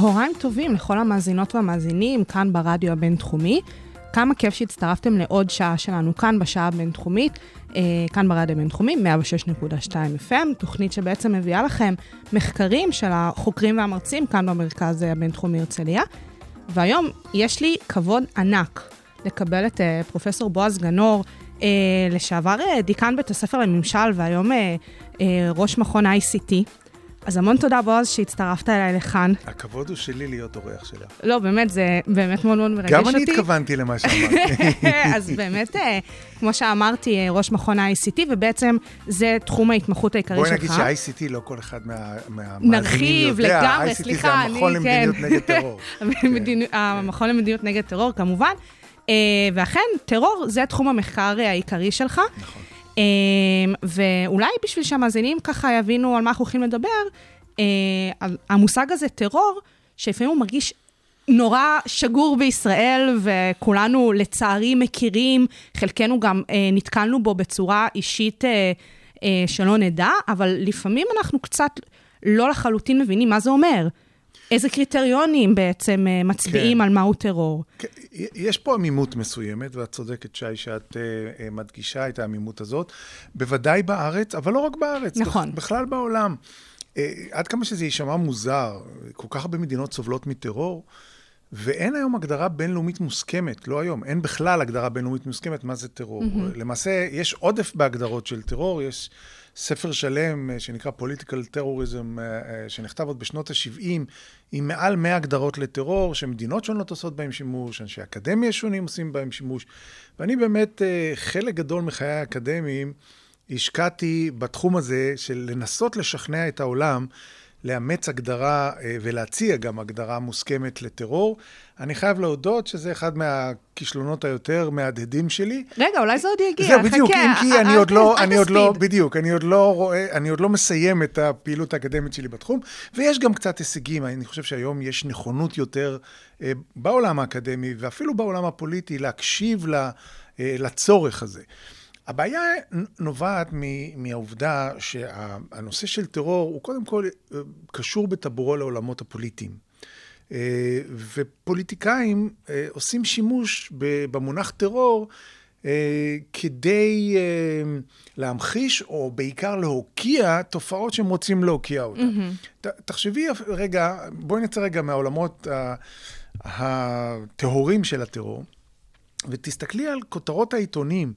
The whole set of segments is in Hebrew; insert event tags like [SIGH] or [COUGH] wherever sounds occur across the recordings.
צהריים טובים לכל המאזינות והמאזינים כאן ברדיו הבינתחומי. כמה כיף שהצטרפתם לעוד שעה שלנו כאן בשעה הבינתחומית, אה, כאן ברדיו הבינתחומי, 106.2 FM, תוכנית שבעצם מביאה לכם מחקרים של החוקרים והמרצים כאן במרכז הבינתחומי הרצליה. והיום יש לי כבוד ענק לקבל את אה, פרופסור בועז גנור, אה, לשעבר אה, דיקן בית הספר לממשל והיום ראש מכון ICT. אז המון תודה, בועז, שהצטרפת אליי לכאן. הכבוד הוא שלי להיות אורח שלה. לא, באמת, זה באמת מאוד מאוד מרגש אותי. גם אני התכוונתי למה שאמרתי. [LAUGHS] אז באמת, אה, כמו שאמרתי, אה, ראש מכון ה-ICT, ובעצם זה תחום ההתמחות העיקרי שלך. בואי נגיד שה-ICT לא כל אחד מה- מהמאזינים נרחיב יודע. לגמרי, ה-ICT סליחה, זה אני, המכון למדיניות [LAUGHS] כן. נגד טרור. המכון למדיניות נגד טרור, כמובן. אה, ואכן, טרור זה תחום המחקר העיקרי שלך. נכון. אה, ואולי בשביל שהמאזינים ככה יבינו על מה אנחנו הולכים לדבר, אה, המושג הזה, טרור, שלפעמים הוא מרגיש נורא שגור בישראל, וכולנו לצערי מכירים, חלקנו גם אה, נתקלנו בו בצורה אישית אה, שלא נדע, אבל לפעמים אנחנו קצת לא לחלוטין מבינים מה זה אומר. איזה קריטריונים בעצם אה, מצביעים כן. על מהו טרור. כן, יש פה עמימות מסוימת, ואת צודקת, שי, שאת אה, מדגישה את העמימות הזאת. בוודאי בארץ, אבל לא רק בארץ. נכון. בכ- בכלל בעולם. אה, עד כמה שזה יישמע מוזר, כל כך הרבה מדינות סובלות מטרור, ואין היום הגדרה בינלאומית מוסכמת, לא היום, אין בכלל הגדרה בינלאומית מוסכמת מה זה טרור. Mm-hmm. למעשה, יש עודף בהגדרות של טרור, יש ספר שלם אה, שנקרא Political Terrorism, אה, אה, שנכתב עוד בשנות ה-70, עם מעל 100 הגדרות לטרור, שמדינות שונות עושות בהם שימוש, אנשי אקדמיה שונים עושים בהם שימוש. ואני באמת, חלק גדול מחיי האקדמיים, השקעתי בתחום הזה של לנסות לשכנע את העולם לאמץ הגדרה אה, ולהציע גם הגדרה מוסכמת לטרור. אני חייב להודות שזה אחד מהכישלונות היותר מהדהדים שלי. רגע, אולי זה עוד יגיע, זהו, בדיוק, אם כי אל- אני אל עוד לא, אני עוד לא. בדיוק, אני עוד לא רואה, אני עוד לא מסיים את הפעילות האקדמית שלי בתחום, ויש גם קצת הישגים, אני חושב שהיום יש נכונות יותר אה, בעולם האקדמי, ואפילו בעולם הפוליטי, להקשיב אה, לצורך הזה. הבעיה נובעת מ- מהעובדה שהנושא של טרור הוא קודם כל אה, קשור בטבורו לעולמות הפוליטיים. אה, ופוליטיקאים אה, עושים שימוש במונח טרור כדי להמחיש, או בעיקר להוקיע, תופעות שהם רוצים להוקיע אותן. ת- תחשבי רגע, בואי נצא רגע מהעולמות הטהורים של הטרור, ותסתכלי על כותרות העיתונים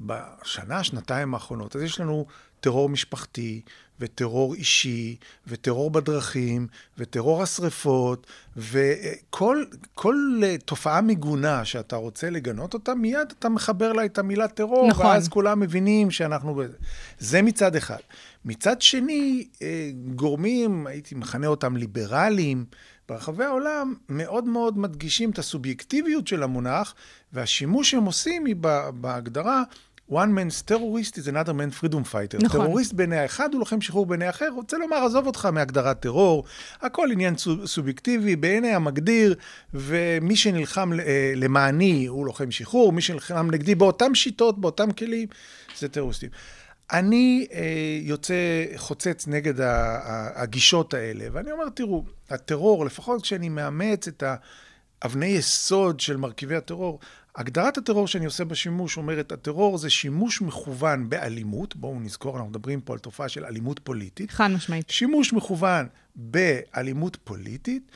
בשנה, שנתיים האחרונות. אז יש לנו טרור משפחתי, וטרור אישי, וטרור בדרכים, וטרור השרפות, וכל כל תופעה מגונה שאתה רוצה לגנות אותה, מיד אתה מחבר לה את המילה טרור, נכון. ואז כולם מבינים שאנחנו... זה מצד אחד. מצד שני, אה, גורמים, הייתי מכנה אותם ליברליים, ברחבי העולם מאוד מאוד מדגישים את הסובייקטיביות של המונח, והשימוש שהם עושים היא בהגדרה one man's terrorist is another man freedom fighter. נכון. טרוריסט בעיני האחד הוא לוחם שחרור בעיני האחר. רוצה לומר, עזוב אותך מהגדרת טרור, הכל עניין סוב- סובייקטיבי בעיני המגדיר, ומי שנלחם אה, למעני הוא לוחם שחרור, מי שנלחם נגדי באותם שיטות, באותם כלים, זה טרוריסטים. אני אה, יוצא חוצץ נגד הגישות האלה, ואני אומר, תראו, הטרור, לפחות כשאני מאמץ את האבני יסוד של מרכיבי הטרור, הגדרת הטרור שאני עושה בשימוש אומרת, הטרור זה שימוש מכוון באלימות, בואו נזכור, אנחנו מדברים פה על תופעה של אלימות פוליטית, חד משמעית. שימוש מכוון באלימות פוליטית,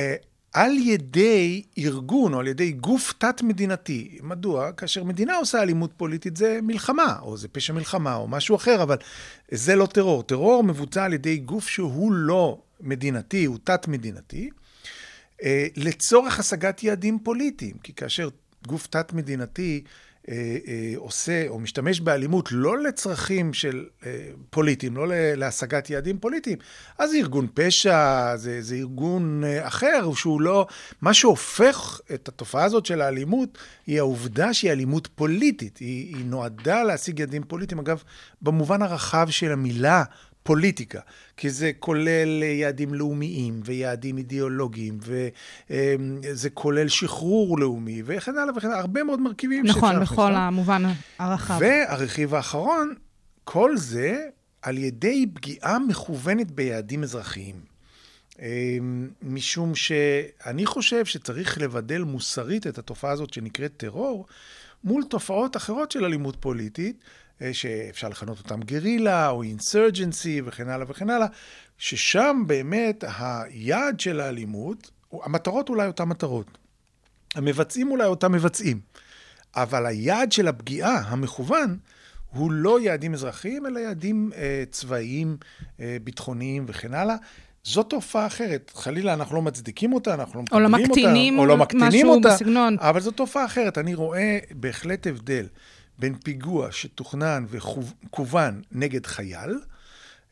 אה, על ידי ארגון או על ידי גוף תת-מדינתי. מדוע? כאשר מדינה עושה אלימות פוליטית זה מלחמה, או זה פשע מלחמה, או משהו אחר, אבל זה לא טרור. טרור מבוצע על ידי גוף שהוא לא מדינתי, הוא תת-מדינתי, אה, לצורך השגת יעדים פוליטיים. כי כאשר גוף תת-מדינתי אה, אה, עושה או משתמש באלימות לא לצרכים של אה, פוליטיים, לא להשגת יעדים פוליטיים, אז זה ארגון פשע, זה, זה ארגון אה, אחר, שהוא לא... מה שהופך את התופעה הזאת של האלימות, היא העובדה שהיא אלימות פוליטית. היא, היא נועדה להשיג יעדים פוליטיים, אגב, במובן הרחב של המילה. פוליטיקה, כי זה כולל יעדים לאומיים ויעדים אידיאולוגיים, וזה כולל שחרור לאומי וכן הלאה וכן הלאה, הרבה מאוד מרכיבים נכון, שאפשר להכניס בכל. המובן הרחב. והרכיב האחרון, כל זה על ידי פגיעה מכוונת ביעדים אזרחיים. אמ, משום שאני חושב שצריך לבדל מוסרית את התופעה הזאת שנקראת טרור, מול תופעות אחרות של אלימות פוליטית, אה, שאפשר לכנות אותם גרילה או אינסרג'נסי וכן הלאה וכן הלאה, ששם באמת היעד של האלימות, המטרות אולי אותן מטרות. המבצעים אולי אותם מבצעים. אבל היעד של הפגיעה המכוון הוא לא יעדים אזרחיים, אלא יעדים אה, צבאיים, אה, ביטחוניים וכן הלאה. זו תופעה אחרת. חלילה, אנחנו לא מצדיקים אותה, אנחנו לא לא מקבלים אותה. מקטינים או לא מקטינים משהו אותה. בסגנון. אבל זו תופעה אחרת. אני רואה בהחלט הבדל בין פיגוע שתוכנן וכוון נגד חייל,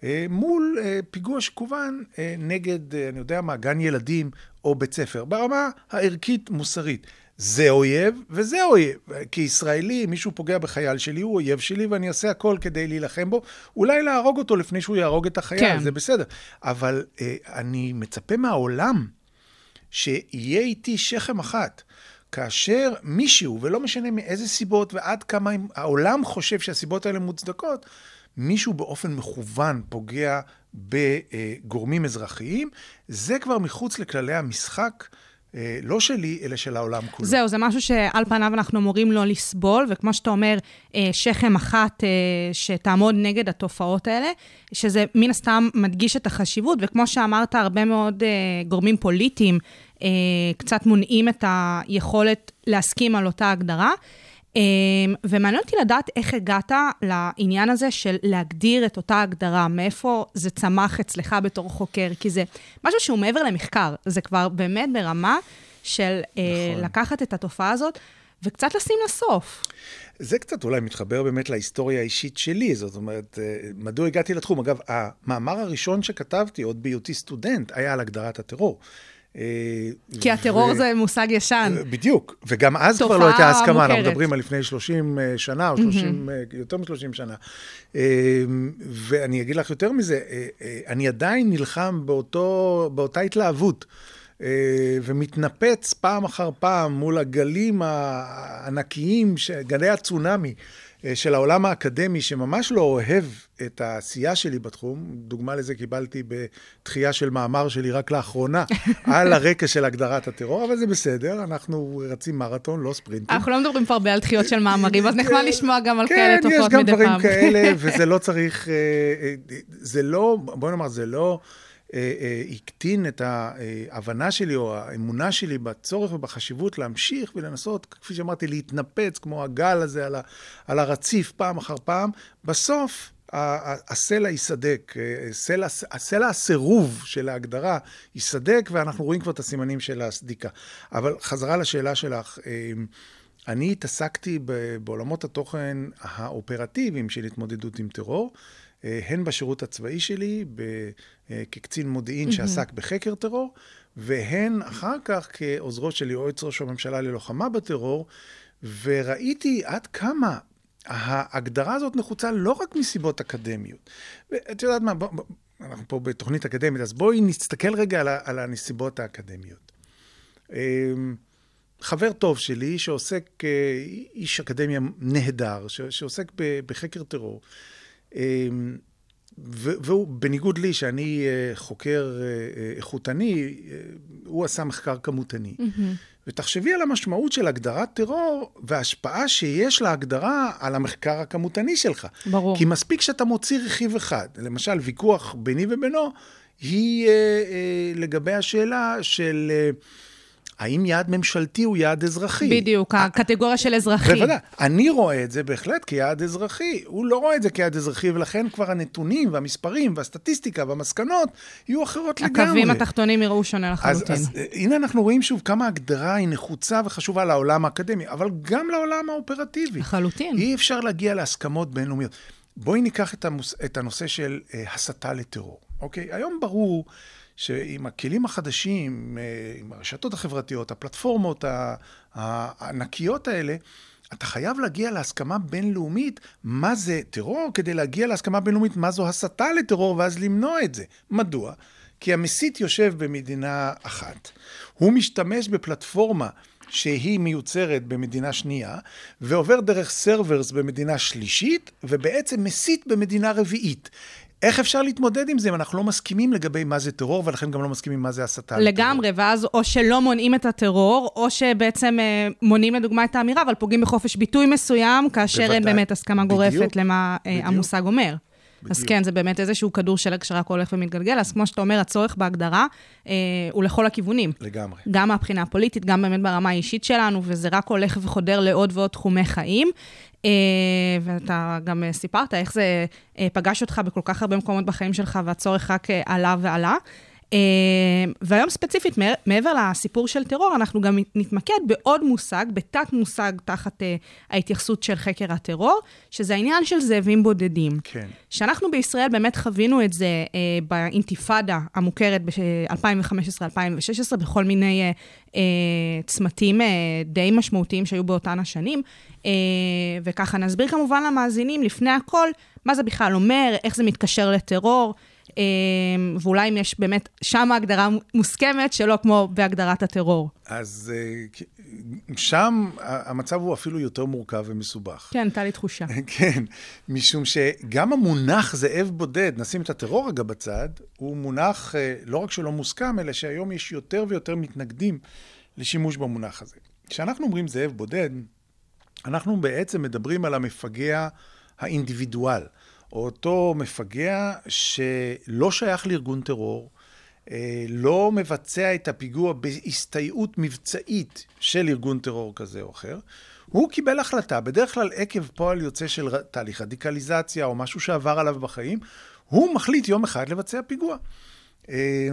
אה, מול אה, פיגוע שכוון אה, נגד, אני יודע מה, גן ילדים או בית ספר, ברמה הערכית-מוסרית. זה אויב וזה אויב. כישראלי, מישהו פוגע בחייל שלי, הוא אויב שלי ואני אעשה הכל כדי להילחם בו. אולי להרוג אותו לפני שהוא יהרוג את החייל, כן. זה בסדר. אבל אה, אני מצפה מהעולם שיהיה איתי שכם אחת. כאשר מישהו, ולא משנה מאיזה סיבות ועד כמה העולם חושב שהסיבות האלה מוצדקות, מישהו באופן מכוון פוגע בגורמים אזרחיים, זה כבר מחוץ לכללי המשחק, לא שלי, אלא של העולם כולו. זהו, זה משהו שעל פניו אנחנו אמורים לא לסבול, וכמו שאתה אומר, אה, שכם אחת אה, שתעמוד נגד התופעות האלה, שזה מן הסתם מדגיש את החשיבות, וכמו שאמרת, הרבה מאוד אה, גורמים פוליטיים אה, קצת מונעים את היכולת להסכים על אותה הגדרה. אה, ומעניין אותי לדעת איך הגעת לעניין הזה של להגדיר את אותה הגדרה, מאיפה זה צמח אצלך בתור חוקר, כי זה משהו שהוא מעבר למחקר, זה כבר באמת ברמה של נכון. נכון. לקחת את התופעה הזאת וקצת לשים לה סוף. זה קצת אולי מתחבר באמת להיסטוריה האישית שלי, זאת אומרת, אה, מדוע הגעתי לתחום? אגב, המאמר הראשון שכתבתי, עוד בהיותי סטודנט, היה על הגדרת הטרור. אה, כי הטרור ו- זה מושג ישן. בדיוק, וגם אז כבר לא הייתה הסכמה, אנחנו. מדברים על לפני 30 שנה, או 30, יותר מ-30 שנה. אה, ואני אגיד לך יותר מזה, אה, אה, אני עדיין נלחם באותו, באותה התלהבות. אה, ומתנפץ פעם אחר פעם מול הגלים הענקיים, גלי הצונאמי אה, של העולם האקדמי, שממש לא אוהב את העשייה שלי בתחום. דוגמה לזה קיבלתי בתחייה של מאמר שלי רק לאחרונה, [LAUGHS] על הרקע של הגדרת הטרור, אבל זה בסדר, אנחנו רצים מרתון, לא ספרינטים. אנחנו לא מדברים פה הרבה על דחיות של מאמרים, אז נחמד לשמוע גם על כאלה כן, יש תופעות גם מדי דברים פעם. כאלה, וזה [LAUGHS] לא צריך, אה, אה, זה לא, בוא נאמר, זה לא אה, אה, הקטין את ההבנה שלי או האמונה שלי בצורך ובחשיבות להמשיך ולנסות, כפי שאמרתי, להתנפץ כמו הגל הזה על, ה, על הרציף פעם אחר פעם. בסוף, הסלע ייסדק, אה, סלע, הסלע הסירוב של ההגדרה ייסדק, ואנחנו רואים כבר את הסימנים של הסדיקה. אבל חזרה לשאלה שלך, אה, אני התעסקתי בעולמות התוכן האופרטיביים של התמודדות עם טרור, אה, הן בשירות הצבאי שלי, אה, כקצין מודיעין שעסק בחקר טרור, והן אחר כך כעוזרו של יועץ ראש הממשלה ללוחמה בטרור, וראיתי עד כמה ההגדרה הזאת נחוצה לא רק מסיבות אקדמיות. ואת יודעת מה, בוא, בוא, אנחנו פה בתוכנית אקדמית, אז בואי נסתכל רגע על, על הנסיבות האקדמיות. אמ, חבר טוב שלי, שעוסק, אה, איש אקדמיה נהדר, שעוסק בחקר טרור, והוא, בניגוד לי, שאני אה, חוקר אה, אה, איכותני, הוא עשה מחקר כמותני. ותחשבי על המשמעות של הגדרת טרור וההשפעה שיש להגדרה על המחקר הכמותני שלך. ברור. כי מספיק שאתה מוציא רכיב אחד, למשל ויכוח ביני ובינו, היא אה, אה, לגבי השאלה של אה, האם יעד ממשלתי הוא יעד אזרחי? בדיוק, הקטגוריה של אזרחי. בוודאי. אני רואה את זה בהחלט כיעד אזרחי. הוא לא רואה את זה כיעד אזרחי, ולכן כבר הנתונים והמספרים והסטטיסטיקה והמסקנות יהיו אחרות לגמרי. הקווים התחתונים יראו שונה אז, לחלוטין. אז אה, הנה אנחנו רואים שוב כמה ההגדרה היא נחוצה וחשובה לעולם האקדמי, אבל גם לעולם האופרטיבי. לחלוטין. אי אפשר להגיע להסכמות בינלאומיות. בואי ניקח את, המוס, את הנושא של אה, הסתה לטרור, אוקיי? היום ברור שעם הכלים החדשים, אה, עם הרשתות החברתיות, הפלטפורמות הענקיות האלה, אתה חייב להגיע להסכמה בינלאומית מה זה טרור, כדי להגיע להסכמה בינלאומית מה זו הסתה לטרור, ואז למנוע את זה. מדוע? כי המסית יושב במדינה אחת, הוא משתמש בפלטפורמה שהיא מיוצרת במדינה שנייה, ועובר דרך סרברס במדינה שלישית, ובעצם מסית במדינה רביעית. איך אפשר להתמודד עם זה אם אנחנו לא מסכימים לגבי מה זה טרור, ולכן גם לא מסכימים מה זה הסתה לטרור? לגמרי, ואז או שלא מונעים את הטרור, או שבעצם אה, מונים לדוגמה את האמירה, אבל פוגעים בחופש ביטוי מסוים, כאשר אין. באמת הסכמה בדיוק. גורפת למה אה, בדיוק. המושג אומר. אז בדיוק. כן, זה באמת איזשהו כדור שלג שרק הולך ומתגלגל, אז כמו שאתה אומר, הצורך בהגדרה אה, הוא לכל הכיוונים. לגמרי. גם מהבחינה הפוליטית, גם באמת ברמה האישית שלנו, וזה רק הולך וחודר לעוד ועוד תחומי חיים. אה, ואתה גם אה, סיפרת איך זה אה, פגש אותך בכל כך הרבה מקומות בחיים שלך, והצורך רק עלה ועלה. אה, והיום ספציפית, מע- מעבר לסיפור של טרור, אנחנו גם נתמקד בעוד מושג, בתת מושג תחת אה, ההתייחסות של חקר הטרור, שזה העניין של זאבים בודדים. כן. שאנחנו בישראל באמת חווינו את זה אה, באינתיפאדה המוכרת ב-2015-2016, בכל מיני אה, אה, צמתים אה, די משמעותיים שהיו באותן השנים. אה, וככה נסביר כמובן למאזינים, לפני הכל, מה זה בכלל אומר, איך זה מתקשר לטרור, אה, ואולי אם יש באמת שם הגדרה מוסכמת, שלא כמו בהגדרת הטרור. אז אה, שם המצב הוא אפילו יותר מורכב ומסובך. כן, הייתה לי תחושה. [LAUGHS] כן, משום שגם המונח זאב בודד, נשים את הטרור רגע בצד, הוא מונח אה, לא רק שלא מוסכם, אלא שהיום יש יותר ויותר מתנגדים לשימוש במונח הזה. כשאנחנו אומרים זאב בודד, אנחנו בעצם מדברים על המפגע האינדיבידואל, או אותו מפגע שלא שייך לארגון טרור, אה, לא מבצע את הפיגוע בהסתייעות מבצעית של ארגון טרור כזה או אחר. הוא קיבל החלטה, בדרך כלל עקב פועל יוצא של תהליך רדיקליזציה או משהו שעבר עליו בחיים, הוא מחליט יום אחד לבצע פיגוע. אה,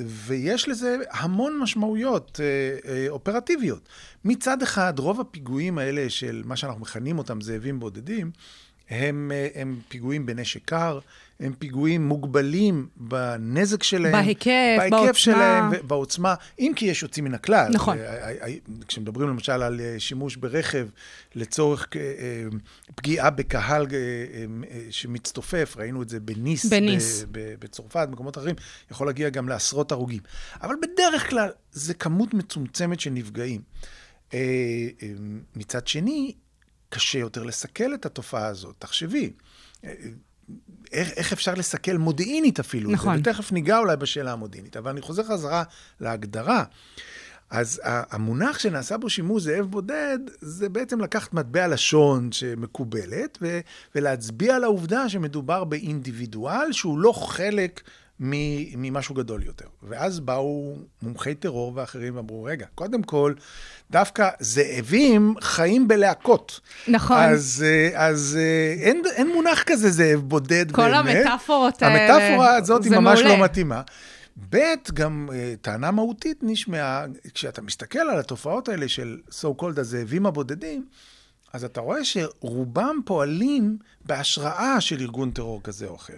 ויש לזה המון משמעויות אה, אופרטיביות. מצד אחד, רוב הפיגועים האלה של מה שאנחנו מכנים אותם זאבים בודדים, הם, אה, הם פיגועים בנשק קר, הם פיגועים מוגבלים בנזק שלהם. בהיקף, בהיקף בעוצמה. שלהם ובעוצמה, אם כי יש יוצאים מן הכלל. נכון. אה, אה, כשמדברים למשל על שימוש ברכב לצורך פגיעה בקהל שמצטופף, ראינו את זה בניס, בניס. בצרפת, במקומות אחרים, יכול להגיע גם לעשרות הרוגים. אבל בדרך כלל זה כמות מצומצמת של נפגעים. מצד שני, קשה יותר לסכל את התופעה הזאת. תחשבי, איך, איך אפשר לסכל מודיעינית אפילו? נכון. ותכף ניגע אולי בשאלה המודיעינית, אבל אני חוזר חזרה להגדרה. אז המונח שנעשה בו שימוש זאב בודד, זה בעצם לקחת מטבע לשון שמקובלת, ו- ולהצביע על העובדה שמדובר באינדיבידואל שהוא לא חלק ממשהו גדול יותר. ואז באו מומחי טרור ואחרים ואמרו, רגע, קודם כל, דווקא זאבים חיים בלהקות. נכון. אז, אה, אז אה, אין, אין מונח כזה זאב בודד כל באמת. המטאפורות האלה, המטאפורה הזאת היא ממש מעולה. לא מתאימה. ב', גם אה, טענה מהותית נשמעה, כשאתה מסתכל על התופעות האלה של so called הזאבים הבודדים, אז אתה רואה שרובם פועלים בהשראה של ארגון טרור כזה או אחר.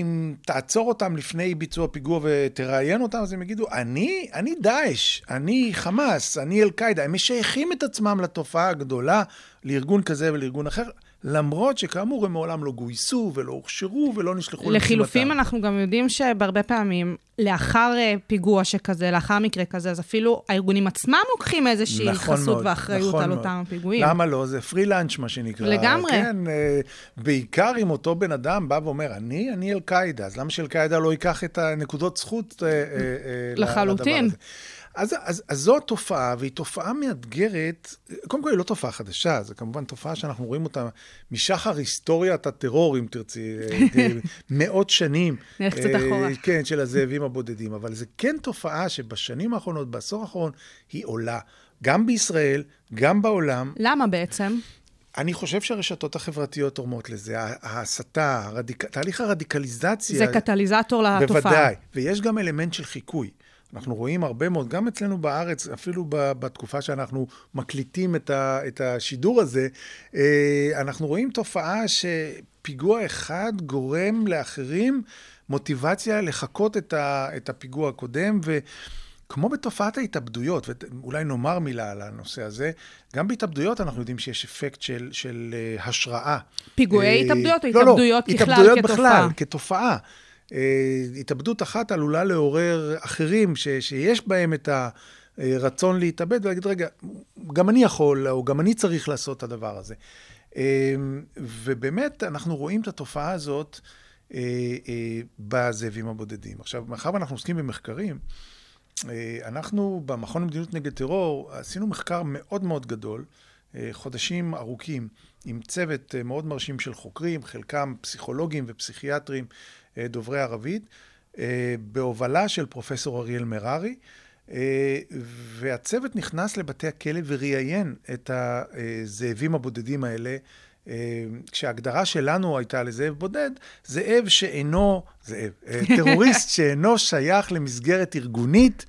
אם תעצור אותם לפני ביצוע פיגוע ותראיין אותם, אז הם יגידו, אני, אני דאעש, אני חמאס, אני אל-קאעידה. הם משייכים את עצמם לתופעה הגדולה, לארגון כזה ולארגון אחר, למרות שכאמור הם מעולם לא גויסו ולא הוכשרו ולא נשלחו לחילופין, למשימתם. אנחנו גם יודעים שבהרבה פעמים, לאחר אה, פיגוע שכזה, לאחר מקרה כזה, אז אפילו הארגונים עצמם לוקחים איזושהי נכון חסות מאוד, ואחריות נכון על מאוד. אותם פיגועים. למה לא? זה פרילנץ', מה שנקרא. לגמרי. כן, אה, בעיקר אם אותו בן אדם בא ואומר, אני, אני אל-קאעידה, אז למה שאל-קאעידה לא ייקח את הנקודות זכות אה, אה, לדבר לחלוטין. הזה? אז, אז, אז זו התופעה, והיא תופעה מאתגרת, קודם כל היא לא תופעה חדשה, זו כמובן תופעה שאנחנו רואים אותה משחר היסטוריית הטרור, אם תרצי, [LAUGHS] אה, מאות שנים. נלך קצת אה, אחורה. כן, של הזאבים הבודדים, אבל זו כן תופעה שבשנים האחרונות, בעשור האחרון, היא עולה, גם בישראל, גם בעולם. למה בעצם? אני חושב שהרשתות החברתיות תורמות לזה, ההסתה, הרדיק... תהליך הרדיקליזציה. זה קטליזטור לתופעה. בוודאי, ויש גם אלמנט של חיקוי. אנחנו רואים הרבה מאוד, גם אצלנו בארץ, אפילו ב- בתקופה שאנחנו מקליטים את, ה- את השידור הזה, אה, אנחנו רואים תופעה שפיגוע אחד גורם לאחרים מוטיבציה לחקות את, ה- את הפיגוע הקודם, ו... כמו בתופעת ההתאבדויות, ואולי נאמר מילה על הנושא הזה, גם בהתאבדויות אנחנו יודעים שיש אפקט של, של אה, השראה. פיגועי אה, התאבדויות או לא, לא, התאבדויות בכלל התאבדויות כתופעה? אה, התאבדות אחת עלולה לעורר אחרים ש, שיש בהם את הרצון להתאבד ולהגיד, רגע, גם אני יכול, או גם אני צריך לעשות את הדבר הזה. אה, ובאמת, אנחנו רואים את התופעה הזאת אה, בזאבים הבודדים. עכשיו, מאחר ואנחנו עוסקים במחקרים, אנחנו במכון למדיניות נגד טרור עשינו מחקר מאוד מאוד גדול, חודשים ארוכים, עם צוות מאוד מרשים של חוקרים, חלקם פסיכולוגים ופסיכיאטרים דוברי ערבית, אה, בהובלה של פרופסור אריאל מררי, אה, והצוות נכנס לבתי הכלא וראיין את הזאבים הבודדים האלה. אה, כשההגדרה שלנו הייתה לזאב בודד, זאב שאינו, זאב, אה, [LAUGHS] טרוריסט שאינו שייך למסגרת ארגונית,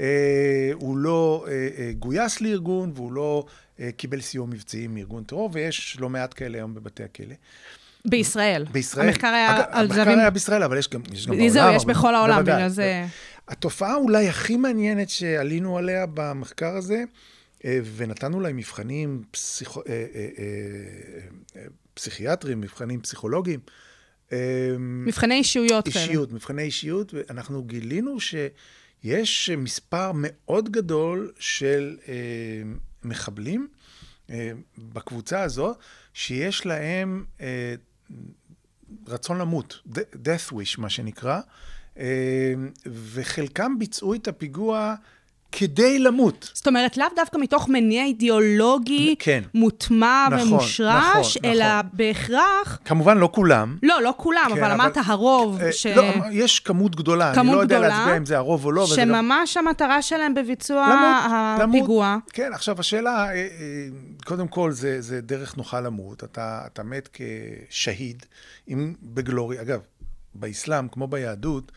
אה, הוא לא אה, אה, גויס לארגון והוא לא אה, קיבל סיוע מבצעי מארגון טרור, ויש לא מעט כאלה היום בבתי הכלא. בישראל. בישראל. המחקר היה אגב, על המחקר זרים... היה בישראל, אבל יש גם, יש גם בעולם. זהו, יש אבל- בכל העולם. בגלל זה... התופעה אולי הכי מעניינת שעלינו עליה במחקר הזה, אה, ונתנו להם מבחנים פסיכ... אה, אה, פסיכיאטריים, מבחנים פסיכולוגיים. אה, מבחני אישיויות כאלה. אישיות, מבחני אישיות, ואנחנו גילינו שיש מספר מאוד גדול של מחבלים בקבוצה הזו, שיש להם רצון למות, death wish, מה שנקרא, אה, וחלקם ביצעו את הפיגוע כדי למות. זאת אומרת, לאו דווקא מתוך מניע אידיאולוגי כן. מוטמע נכון, ומושרש, נכון, אלא נכון. בהכרח... כמובן, לא כולם. לא, לא כולם, כן, אבל אבל- אמרת הרוב, אה, ש... לא, יש כמות גדולה, אני כמות לא יודע גדולה, להצביע אם זה הרוב או לא. גם- שממש המטרה שלהם בביצוע למות, למות. הפיגוע. כן, עכשיו השאלה, אה, אה, קודם כל, זה, זה דרך נוחה למות. אתה, אתה מת כשהיד, אם בגלורי. אגב, באסלאם, כמו ביהדות,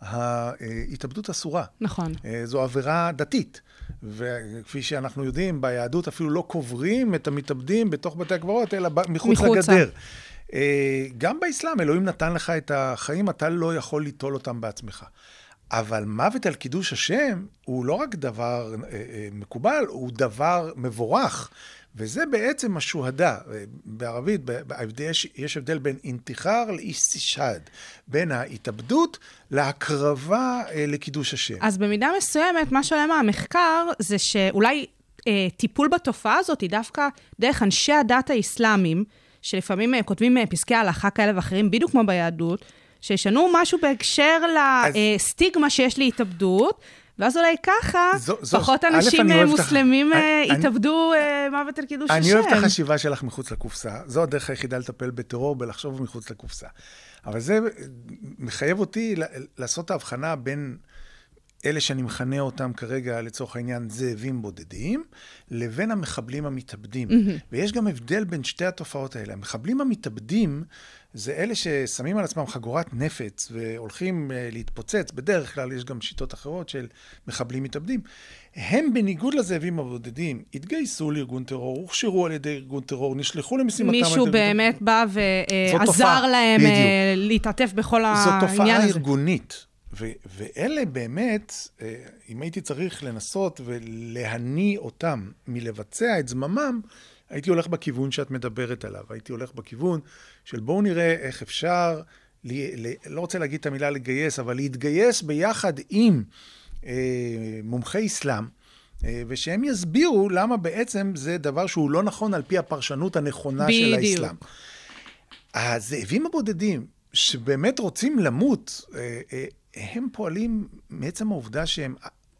ההתאבדות אסורה. נכון. אה, זו עבירה דתית. וכפי שאנחנו יודעים, ביהדות אפילו לא קוברים את המתאבדים בתוך בתי הקברות, אלא מחוץ מחוצה. לגדר. אה, גם באסלאם, אלוהים נתן לך את החיים, אתה לא יכול ליטול אותם בעצמך. אבל מוות על קידוש השם הוא לא רק דבר אה, אה, מקובל, הוא דבר מבורך. וזה בעצם השוהדה. אה, בערבית, יש, יש הבדל בין אינתיחר לאיסטישד, בין ההתאבדות להקרבה אה, לקידוש השם. אז במידה מסוימת, מה שעולה מהמחקר זה שאולי אה, טיפול בתופעה הזאת היא דווקא דרך אנשי הדת האסלאמיים, שלפעמים אה, כותבים אה, פסקי הלכה כאלה ואחרים, בדיוק כמו ביהדות, שישנו משהו בהקשר אז- לסטיגמה שיש להתאבדות. ואז אולי ככה, זו- זו- פחות א', אנשים אני אה, מוסלמים אה, יתאבדו אה, מוות על קידוש השם. אני אוהב את החשיבה שלך מחוץ לקופסה. זו הדרך היחידה לטפל בטרור, בלחשוב מחוץ לקופסה. אבל זה מחייב אותי לעשות את ההבחנה בין אלה שאני מכנה אותם כרגע, לצורך העניין, זאבים בודדים, לבין המחבלים המתאבדים. ויש גם הבדל בין שתי התופעות האלה. המחבלים המתאבדים זה אלה ששמים על עצמם חגורת נפץ והולכים אה, להתפוצץ, בדרך כלל יש גם שיטות אחרות של מחבלים מתאבדים. הם, בניגוד לזאבים הבודדים, התגייסו לארגון טרור, הוכשרו על ידי ארגון טרור, נשלחו למשימתם. מישהו באמת בא ועזר תופעה, להם בדיוק. אה, להתעטף בכל זו העניין תופעה הזה. ארגונית. ו- ואלה באמת, אה, אם הייתי צריך לנסות ולהניא אותם מלבצע את זממם, הייתי הולך בכיוון שאת מדברת עליו. הייתי הולך בכיוון של בואו נראה איך אפשר, ל- ל- לא רוצה להגיד את המילה לגייס, אבל להתגייס ביחד עם אה, מומחי אסלאם. אה, ושהם יסבירו למה בעצם זה דבר שהוא לא נכון על פי הפרשנות הנכונה של בדיוק. האסלאם. הזאבים הבודדים, שבאמת רוצים למות, אה, אה, הם פועלים מעצם העובדה שהם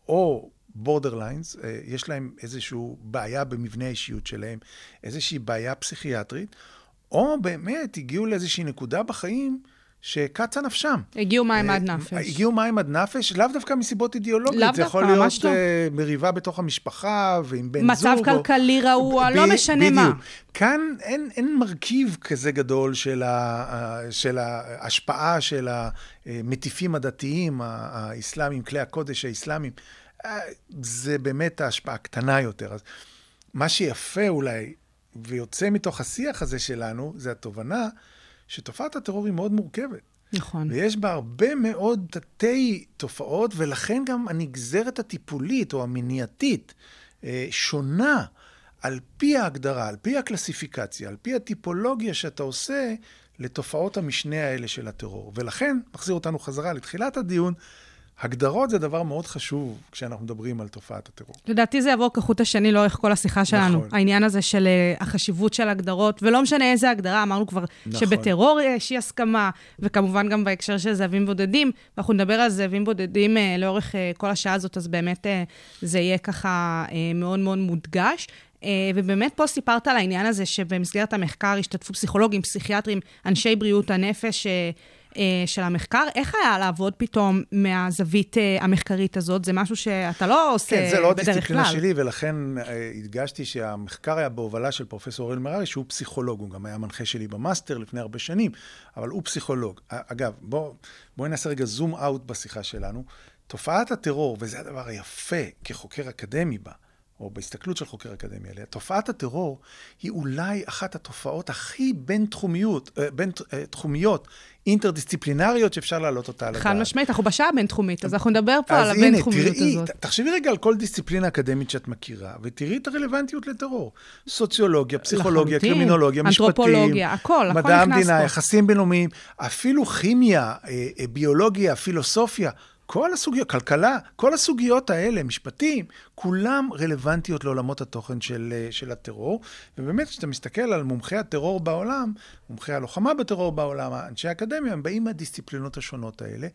או בורדרליינס, יש להם איזושהי בעיה במבנה האישיות שלהם, איזושהי בעיה פסיכיאטרית, או באמת הגיעו לאיזושהי נקודה בחיים שקצה נפשם. הגיעו מים אה, עד נפש. הגיעו מים עד נפש, לאו דווקא מסיבות אידיאולוגיות. לאו זה יכול דווקא, להיות ממש לא. אה, מריבה בתוך המשפחה ועם בן מצב זוג. או- כלכלי רעוע, לא משנה מה. כאן אין, אין מרכיב כזה גדול של, ה, של ההשפעה של המטיפים הדתיים, האסלאמים, כלי הקודש האסלאמיים. אה, זה באמת ההשפעה קטנה יותר. אז מה שיפה אולי, ויוצא מתוך השיח הזה שלנו, זה התובנה שתופעת הטרור היא מאוד מורכבת. נכון. ויש בה הרבה מאוד תתי תופעות, ולכן גם הנגזרת הטיפולית או המניעתית אה, שונה על פי ההגדרה, על פי הקלסיפיקציה, על פי הטיפולוגיה שאתה עושה לתופעות המשנה האלה של הטרור. ולכן, מחזיר אותנו חזרה לתחילת הדיון, הגדרות זה דבר מאוד חשוב כשאנחנו מדברים על תופעת הטרור. לדעתי זה יעבור כחוט השני לאורך כל השיחה שלנו. נכון. העניין הזה של אה, החשיבות של הגדרות, ולא משנה איזה הגדרה, אמרנו כבר נכון. שבטרור יש אי הסכמה, וכמובן גם בהקשר של זאבים בודדים, ואנחנו נדבר על זאבים בודדים אה, לאורך אה, כל השעה הזאת, אז באמת אה, זה יהיה ככה אה, מאוד מאוד מודגש. ובאמת פה סיפרת על העניין הזה שבמסגרת המחקר השתתפו פסיכולוגים, פסיכיאטרים, אנשי בריאות הנפש של המחקר. איך היה לעבוד פתאום מהזווית אה, המחקרית הזאת? זה משהו שאתה לא עושה כן, זה לא בדרך כלל. הדיסציפלינה שלי, ולכן אה, הדגשתי שהמחקר היה בהובלה של פרופסור אריאל מררי, שהוא פסיכולוג, הוא גם היה מנחה שלי במאסטר לפני הרבה שנים, אבל הוא פסיכולוג. אגב, בואו בוא נעשה רגע zoom out בשיחה שלנו. תופעת הטרור, וזה הדבר היפה כחוקר אקדמי בה, או בהסתכלות של חוקר אקדמי עליה, תופעת הטרור היא אולי אחת התופעות הכי בין-תחומיות, אה, בין-תחומיות, אינטרדיסציפלינריות שאפשר להעלות אותה על הדעת. חד משמעית, אנחנו בשעה הבינתחומית, אז אנחנו נדבר פה על אז הנה, הבינתחומיות תראי, הזאת. תחשבי רגע על כל דיסציפלינה אקדמית שאת מכירה, ותראי את הרלוונטיות לטרור. סוציולוגיה, פסיכולוגיה. קרימינולוגיה, משפטים, אנתרופולוגיה, הכל, הכל מדע המדינה. יחסים בינלאומיים, אפילו כימיה, אה, אה, ביולוגיה, פילוסופיה. כל הסוגיות, כלכלה, כל הסוגיות האלה, משפטים, כולם רלוונטיות לעולמות התוכן של, אה, של הטרור. ובאמת, כשאתה מסתכל על מומחי הטרור בעולם, מומחי הלוחמה בטרור בעולם, אנשי האקדמיה, הם באים מהדיסציפלינות השונות האלה.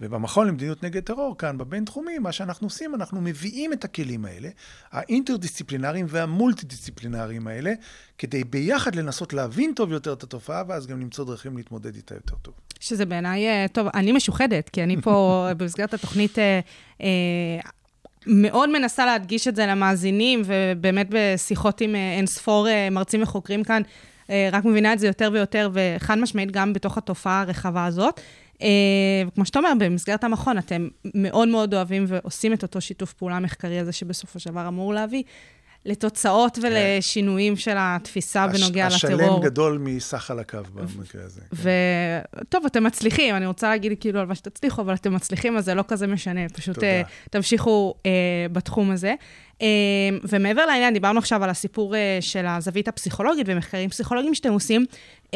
ובמכון למדיניות נגד טרור, כאן בבינתחומי, מה שאנחנו עושים, אנחנו מביאים את הכלים האלה, האינטרדיסציפלינריים והמולטי-דיסציפלינריים האלה, כדי ביחד לנסות להבין טוב יותר את התופעה, ואז גם למצוא דרכים להתמודד איתה יותר טוב. שזה בעיניי, אה, טוב, אני משוחדת, כי אני פה [LAUGHS] במסגרת התוכנית אה, אה, מאוד מנסה להדגיש את זה למאזינים, ובאמת בשיחות עם אין ספור מרצים וחוקרים כאן, רק מבינה את זה יותר ויותר, וחד משמעית גם בתוך התופעה הרחבה הזאת. אה, וכמו שאתה אומר, במסגרת המכון אתם מאוד מאוד אוהבים ועושים את אותו שיתוף פעולה מחקרי הזה, שבסופו של דבר אמור להביא לתוצאות ולשינויים של התפיסה בנוגע הש- לטרור. השלם גדול מסך חלקיו במקרה הזה. כן. וטוב, אתם מצליחים, אני רוצה להגיד כאילו על מה שתצליחו, אבל אתם מצליחים, אז זה לא כזה משנה, פשוט uh, תמשיכו uh, בתחום הזה. Uh, ומעבר לעניין, דיברנו עכשיו על הסיפור uh, של הזווית הפסיכולוגית ומחקרים פסיכולוגיים שאתם עושים. Uh,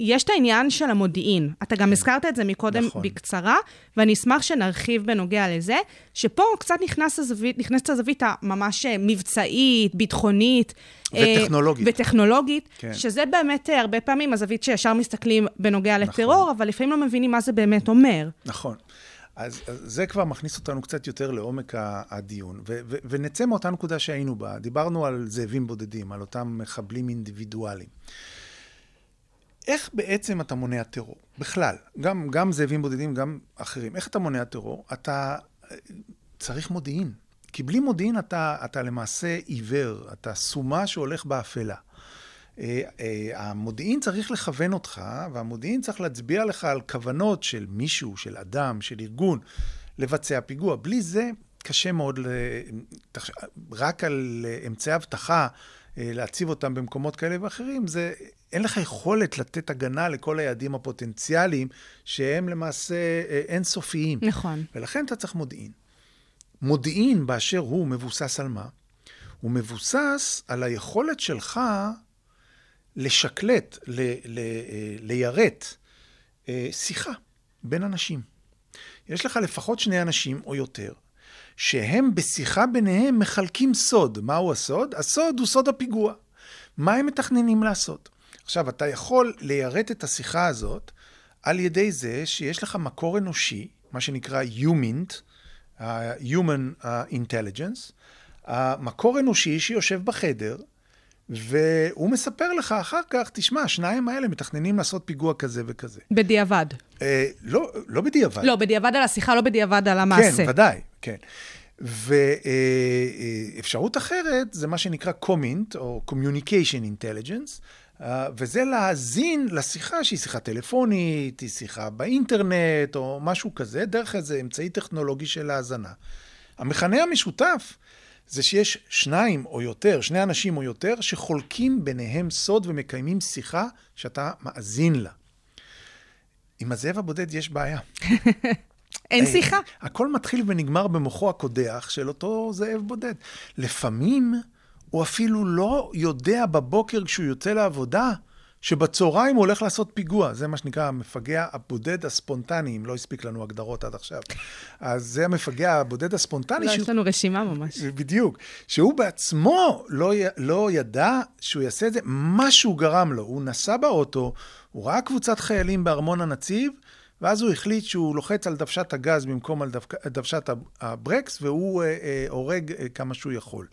יש את העניין של המודיעין. אתה גם הזכרת את זה מקודם נכון. בקצרה, ואני אשמח שנרחיב בנוגע לזה, שפה קצת נכנס הזווית, נכנסת הזווית הממש אה, מבצעית, ביטחונית. אה, וטכנולוגית. וטכנולוגית, כן. שזה באמת אה, הרבה פעמים הזווית שישר מסתכלים בנוגע נכון. לטרור, אבל לפעמים לא מבינים מה זה באמת אומר. נכון. אז, אז זה כבר מכניס אותנו קצת יותר לעומק הדיון, ו- ו- ונצא מאותה נקודה שהיינו בה. דיברנו על זאבים בודדים, על אותם מחבלים אינדיבידואליים. איך בעצם אתה מונע טרור? בכלל, גם, גם זאבים בודדים, גם אחרים. איך אתה מונע טרור? אתה אה, צריך מודיעין. כי בלי מודיעין אתה, אתה למעשה עיוור, אתה סומה שהולך באפלה. אה, אה, המודיעין צריך לכוון אותך, והמודיעין צריך להצביע לך על כוונות של מישהו, של אדם, של ארגון, לבצע פיגוע. בלי זה קשה מאוד, רק על אה, אמצעי אבטחה, להציב אותם במקומות כאלה ואחרים, זה... אין לך יכולת לתת הגנה לכל היעדים הפוטנציאליים, שהם למעשה אינסופיים. נכון. ולכן אתה צריך מודיעין. מודיעין באשר הוא מבוסס על מה? הוא מבוסס על היכולת שלך לשקלט, ל, ל, אה, ליירט אה, שיחה בין אנשים. יש לך לפחות שני אנשים או יותר, שהם בשיחה ביניהם מחלקים סוד. מהו הסוד? הסוד הוא סוד הפיגוע. מה הם מתכננים לעשות? עכשיו, אתה יכול ליירט את השיחה הזאת על ידי זה שיש לך מקור אנושי, מה שנקרא יומינט, ה-Human אה, Intelligence, המקור אנושי שיושב בחדר, והוא מספר לך אחר כך, תשמע, השניים האלה מתכננים לעשות פיגוע כזה וכזה. בדיעבד. אה, לא, לא בדיעבד. לא, בדיעבד על השיחה, לא בדיעבד על המעשה. כן, ודאי, כן. ואפשרות אחרת זה מה שנקרא קומינט, או Communication Intelligence, אה, וזה להאזין לשיחה שהיא שיחה טלפונית, היא שיחה באינטרנט, או משהו כזה, דרך איזה אמצעי טכנולוגי של האזנה. המכנה המשותף זה שיש שניים או יותר, שני אנשים או יותר, שחולקים ביניהם סוד ומקיימים שיחה שאתה מאזין לה. עם הזאב הבודד יש בעיה. [LAUGHS] אין אה, שיחה. הכל מתחיל ונגמר במוחו הקודח של אותו זאב בודד. לפעמים הוא אפילו לא יודע בבוקר כשהוא יוצא לעבודה, שבצהריים הוא הולך לעשות פיגוע. זה מה שנקרא המפגע הבודד הספונטני, אם לא הספיק לנו הגדרות עד עכשיו. אז זה המפגע הבודד הספונטני. לא, שהוא- יש לנו רשימה ממש. בדיוק. שהוא בעצמו לא, י- לא ידע שהוא יעשה את זה, מה שהוא גרם לו. הוא נסע באוטו, הוא ראה קבוצת חיילים בארמון הנציב, ואז הוא החליט שהוא לוחץ על דוושת הגז במקום על דווק, דוושת הב- הברקס, והוא אה, אה, הורג אה, כמה שהוא יכול.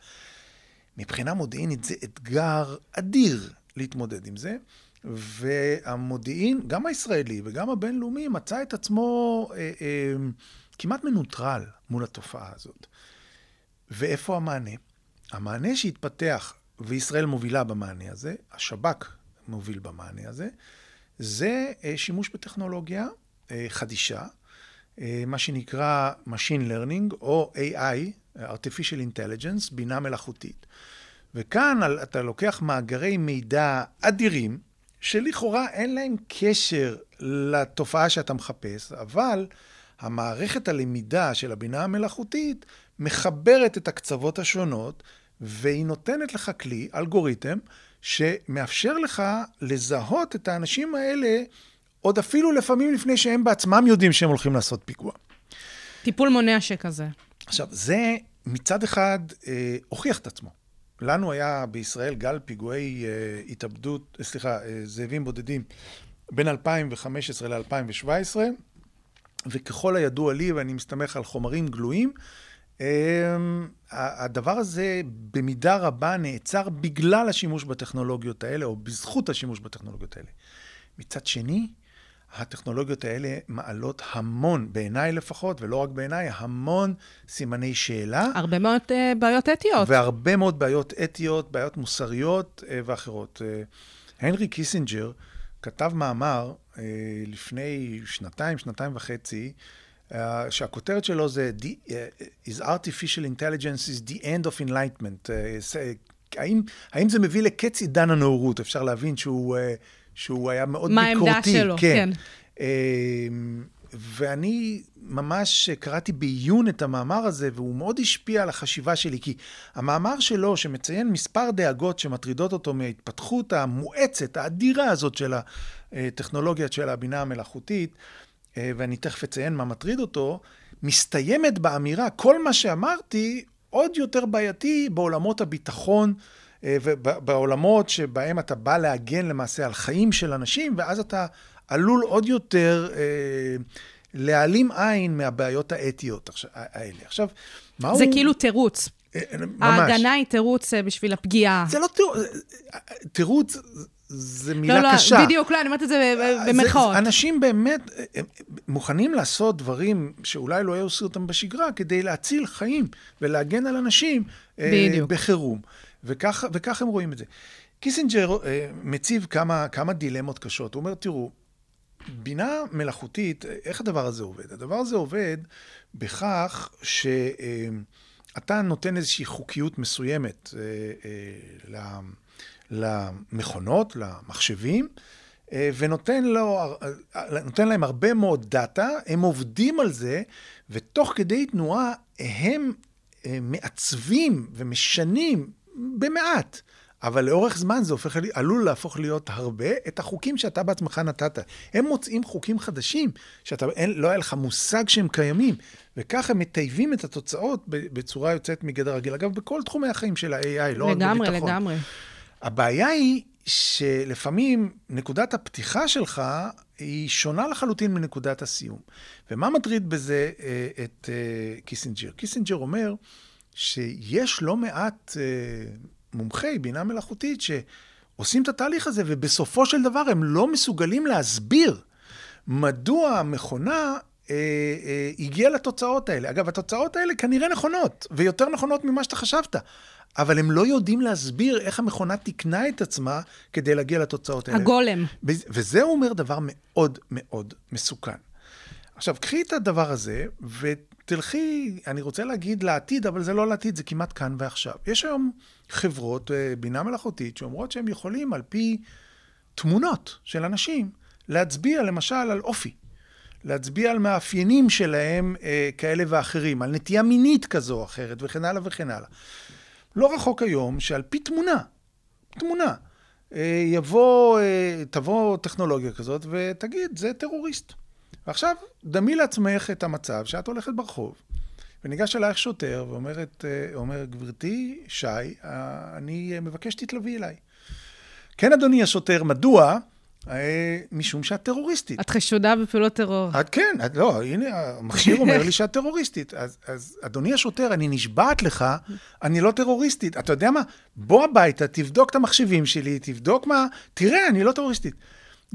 מבחינה מודיעינית זה אתגר אדיר להתמודד עם זה, והמודיעין, גם הישראלי וגם הבינלאומי, מצא את עצמו אה, אה, כמעט מנוטרל מול התופעה הזאת. ואיפה המענה? המענה שהתפתח, וישראל מובילה במענה הזה, השב"כ מוביל במענה הזה, זה אה, שימוש בטכנולוגיה אה, חדישה, אה, מה שנקרא Machine Learning, או AI, artificial intelligence, בינה מלאכותית. וכאן אתה לוקח מאגרי מידע אדירים, שלכאורה אין להם קשר לתופעה שאתה מחפש, אבל המערכת הלמידה של הבינה המלאכותית מחברת את הקצוות השונות, והיא נותנת לך כלי, אלגוריתם, שמאפשר לך לזהות את האנשים האלה עוד אפילו לפעמים לפני שהם בעצמם יודעים שהם הולכים לעשות פיגוע. טיפול מונע שכזה. עכשיו, זה מצד אחד אה, הוכיח את עצמו. לנו היה בישראל גל פיגועי אה, התאבדות, אה, סליחה, אה, זאבים בודדים בין 2015 ל-2017, וככל הידוע לי, ואני מסתמך על חומרים גלויים, אה, הדבר הזה במידה רבה נעצר בגלל השימוש בטכנולוגיות האלה, או בזכות השימוש בטכנולוגיות האלה. מצד שני, הטכנולוגיות האלה מעלות המון, בעיניי לפחות, ולא רק בעיניי, המון סימני שאלה. הרבה מאוד אה, בעיות אתיות. והרבה מאוד בעיות אתיות, בעיות מוסריות אה, ואחרות. אה, הנרי קיסינג'ר כתב מאמר אה, לפני שנתיים, שנתיים וחצי, אה, שהכותרת שלו זה The, uh, is artificial intelligence is the end of enlightenment. זה- האם, האם זה מביא לקץ עידן הנאורות? אפשר להבין שהוא, אה, שהוא היה מאוד מה העמדה ביקורתי. שלו, כן. אה, ואני ממש קראתי בעיון את המאמר הזה, והוא מאוד השפיע על החשיבה שלי, כי המאמר שלו, שמציין מספר דאגות שמטרידות אותו מההתפתחות המואצת, האדירה הזאת של הטכנולוגיה של הבינה המלאכותית, אה, ואני תכף אציין מה מטריד אותו, מסתיימת באמירה, כל מה שאמרתי עוד יותר בעייתי בעולמות הביטחון. אה, ובעולמות שבהם אתה בא להגן למעשה על חיים של אנשים, ואז אתה עלול עוד יותר אה, להעלים עין מהבעיות האתיות האלה. עכשיו, מה זה הוא... כאילו תירוץ. אה, ממש. ההגנה היא תירוץ בשביל הפגיעה. זה לא תירוץ, תירוץ זה מילה לא, לא, קשה. בדיוק, לא, אני אומרת את זה במרכאות. אנשים באמת מוכנים לעשות דברים שאולי לא היו עושים אותם בשגרה, כדי להציל חיים ולהגן על אנשים בדיוק. בחירום. וכך, וכך הם רואים את זה. קיסינג'ר אה, מציב כמה, כמה דילמות קשות. הוא אומר, תראו, בינה מלאכותית, איך הדבר הזה עובד? הדבר הזה עובד בכך שאתה נותן איזושהי חוקיות מסוימת אה, אה, ל- למכונות, למחשבים, אה, ונותן לו, אה, נותן להם הרבה מאוד דאטה, הם עובדים על זה, ותוך כדי תנועה הם אה, מעצבים ומשנים במעט. אבל לאורך זמן זה הופך, עלול להפוך להיות הרבה, את החוקים שאתה בעצמך נתת. הם מוצאים חוקים חדשים, שאתה, אין, לא היה לך מושג שהם קיימים, וככה הם מטייבים את התוצאות בצורה יוצאת מגדר רגיל. אגב, בכל תחומי החיים של ה-AI, לא רק לגמרי, בביטחון. לגמרי. הבעיה היא שלפעמים נקודת הפתיחה שלך היא שונה לחלוטין מנקודת הסיום. ומה מטריד בזה אה, את אה, קיסינג'ר? קיסינג'ר אומר שיש לא מעט אה, מומחי בינה מלאכותית שעושים את התהליך הזה, ובסופו של דבר הם לא מסוגלים להסביר מדוע המכונה אה, אה, הגיעה לתוצאות האלה. אגב, התוצאות האלה כנראה נכונות, ויותר נכונות ממה שאתה חשבת. אבל הם לא יודעים להסביר איך המכונה תיקנה את עצמה כדי להגיע לתוצאות האלה. הגולם. וזה אומר דבר מאוד מאוד מסוכן. עכשיו, קחי את הדבר הזה ותלכי, אני רוצה להגיד לעתיד, אבל זה לא לעתיד, זה כמעט כאן ועכשיו. יש היום חברות אה, בינה מלאכותית שאומרות שהם יכולים על פי תמונות של אנשים להצביע למשל על אופי. להצביע על מאפיינים שלהם אה, כאלה ואחרים, על נטייה מינית כזו או אחרת וכן הלאה וכן הלאה. לא רחוק היום שעל פי תמונה, תמונה, אה, יבוא, אה, תבוא טכנולוגיה כזאת ותגיד, זה טרוריסט. ועכשיו, דמי לעצמך את המצב שאת הולכת ברחוב, וניגש אלייך שוטר ואומרת, אה, אומר, גברתי, שי, אני מבקש שתתלווי אליי. כן, אדוני השוטר, מדוע? אה, משום שאת טרוריסטית. את חשודה בפעולות טרור. את כן, את, לא, הנה, המכשיר אומר לי שאת טרוריסטית. אז, אז אדוני השוטר, אני נשבעת לך, אני לא טרוריסטית. אתה יודע מה? בוא הביתה, תבדוק את המחשבים שלי, תבדוק מה... תראה, אני לא טרוריסטית.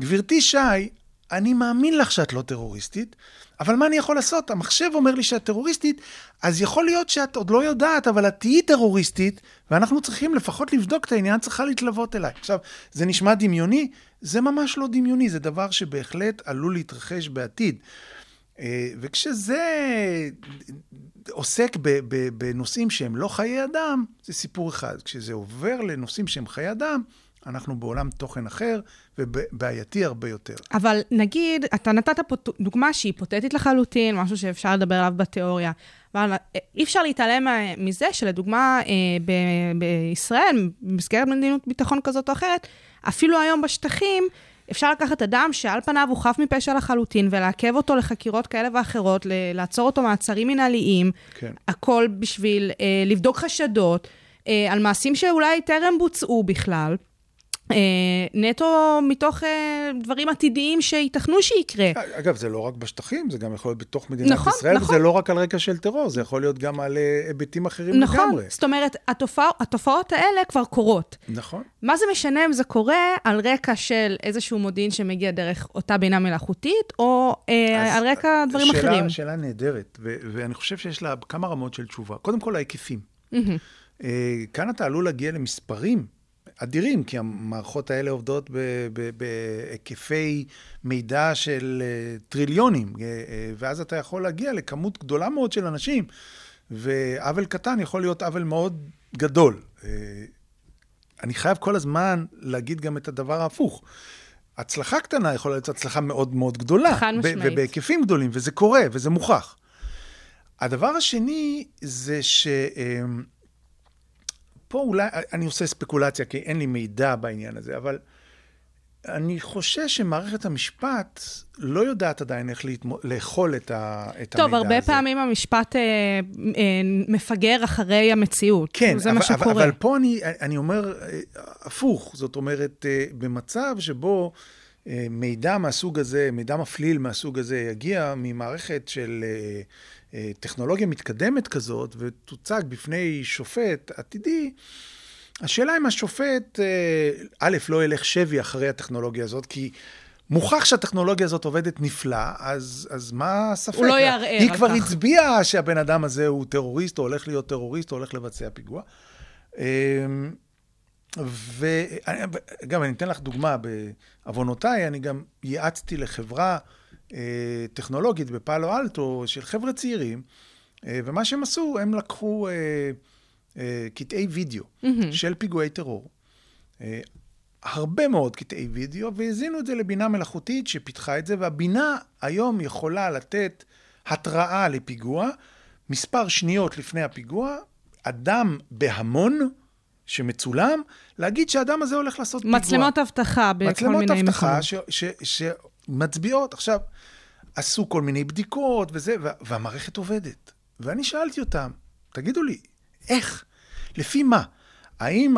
גברתי שי, אני מאמין לך שאת לא טרוריסטית, אבל מה אני יכול לעשות? המחשב אומר לי שאת טרוריסטית, אז יכול להיות שאת עוד לא יודעת, אבל את תהיי טרוריסטית, ואנחנו צריכים לפחות לבדוק את העניין, צריכה להתלוות אליי. עכשיו, זה נשמע דמיוני? זה ממש לא דמיוני, זה דבר שבהחלט עלול להתרחש בעתיד. אה, וכשזה עוסק בנושאים שהם לא חיי אדם, זה סיפור אחד. כשזה עובר לנושאים שהם חיי אדם, אנחנו בעולם תוכן אחר ובעייתי הרבה יותר. אבל נגיד, אתה נתת פה דוגמה שהיא היפותטית לחלוטין, משהו שאפשר לדבר עליו בתיאוריה. אבל אה, אי אפשר להתעלם מזה שלדוגמה אה, ב- בישראל, במסגרת מדיניות ביטחון כזאת או אחרת, אפילו היום בשטחים, אפשר לקחת אדם שעל פניו הוא חף מפשע לחלוטין, ולעכב אותו לחקירות כאלה ואחרות, לעצור אותו מעצרים מנהליים, כן. הכל בשביל אה, לבדוק חשדות אה, על מעשים שאולי טרם בוצעו בכלל. אה, נטו מתוך אה, דברים עתידיים שייתכנו שיקרה. אגב, זה לא רק בשטחים, זה גם יכול להיות בתוך מדינת נכון, ישראל, נכון. וזה לא רק על רקע של טרור, זה יכול להיות גם על אה, היבטים אחרים נכון, לגמרי. נכון, זאת אומרת, התופע, התופעות האלה כבר קורות. נכון. מה זה משנה אם זה קורה על רקע של איזשהו מודיעין שמגיע דרך אותה בינה מלאכותית, או אה, על רקע דברים שאלה, אחרים? שאלה נהדרת, ו- ואני חושב שיש לה כמה רמות של תשובה. קודם כל, ההיקפים. Mm-hmm. אה, כאן אתה עלול להגיע למספרים. אדירים, כי המערכות האלה עובדות בהיקפי מידע של אה, טריליונים, אה, אה, ואז אתה יכול להגיע לכמות גדולה מאוד של אנשים, ועוול קטן יכול להיות עוול מאוד גדול. אני חייב כל הזמן להגיד גם את הדבר ההפוך. הצלחה קטנה יכולה להיות הצלחה מאוד מאוד גדולה. חד משמעית. ובהיקפים גדולים, וזה קורה, וזה מוכח. הדבר השני זה ש... פה אולי, אני עושה ספקולציה, כי אין לי מידע בעניין הזה, אבל אני חושש שמערכת המשפט לא יודעת עדיין איך להתמו, לאכול את, ה, את טוב, המידע הזה. טוב, הרבה פעמים המשפט אה, אה, מפגר אחרי המציאות. כן, זה אבל, מה שקורה. אבל, אבל פה אני, אני אומר אה, הפוך, זאת אומרת, אה, במצב שבו אה, מידע מהסוג הזה, מידע מפליל מהסוג הזה, יגיע ממערכת של אה, טכנולוגיה מתקדמת כזאת ותוצג בפני שופט עתידי, השאלה אם השופט, א', לא ילך שבי אחרי הטכנולוגיה הזאת, כי מוכח שהטכנולוגיה הזאת עובדת נפלא, אז, אז מה הספק? הוא לא יערער על כך. היא כבר הצביעה שהבן אדם הזה הוא טרוריסט, או הולך להיות טרוריסט, או הולך לבצע פיגוע. וגם אני אתן לך דוגמה, בעוונותיי, אני גם ייעצתי לחברה אה, טכנולוגית בפאלו אלטו של חבר'ה צעירים, אה, ומה שהם עשו, הם לקחו אה, קטעי וידאו mm-hmm. של פיגועי טרור, הרבה מאוד קטעי וידאו, והזינו את זה לבינה מלאכותית שפיתחה את זה, והבינה היום יכולה לתת התראה לפיגוע, מספר שניות לפני הפיגוע, אדם בהמון, שמצולם, להגיד שהאדם הזה הולך לעשות מצלמות פיגוע. מצלמות אבטחה בכל מיני מקומות. מצלמות אבטחה שמצביעות. עכשיו, עשו כל מיני בדיקות וזה, והמערכת עובדת. ואני שאלתי אותם, תגידו לי, איך? לפי מה? האם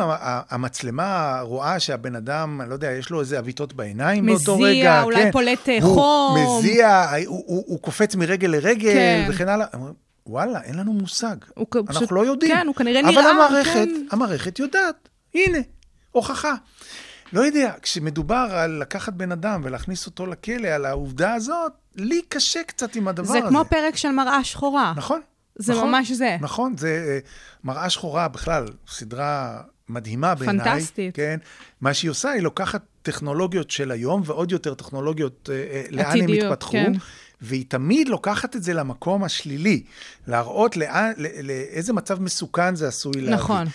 המצלמה רואה שהבן אדם, אני לא יודע, יש לו איזה עוויתות בעיניים מזיע, באותו רגע? אולי כן. פולט, אה, הוא חום. מזיע, הוא, הוא, הוא קופץ מרגל לרגל, כן. וכן הלאה. וואלה, אין לנו מושג. הוא אנחנו פשוט- לא יודעים. כן, הוא כנראה אבל נראה, המערכת, כן. המערכת יודעת. הנה, הוכחה. לא יודע, כשמדובר על לקחת בן אדם ולהכניס אותו לכלא על העובדה הזאת, לי קשה קצת עם הדבר זה הזה. כמו פרק של מראה שחורה. נכון. זה נכון, ממש זה. נכון, זה אה, מראה שחורה בכלל, סדרה מדהימה בעיניי. פנטסטית. כן. מה שהיא עושה, היא לוקחת טכנולוגיות של היום, ועוד יותר טכנולוגיות, אה, אה, לאן הם עתידיות, התפתחו, כן. והיא תמיד לוקחת את זה למקום השלילי, להראות לאן, ל- לאיזה מצב מסוכן זה עשוי להביא. נכון.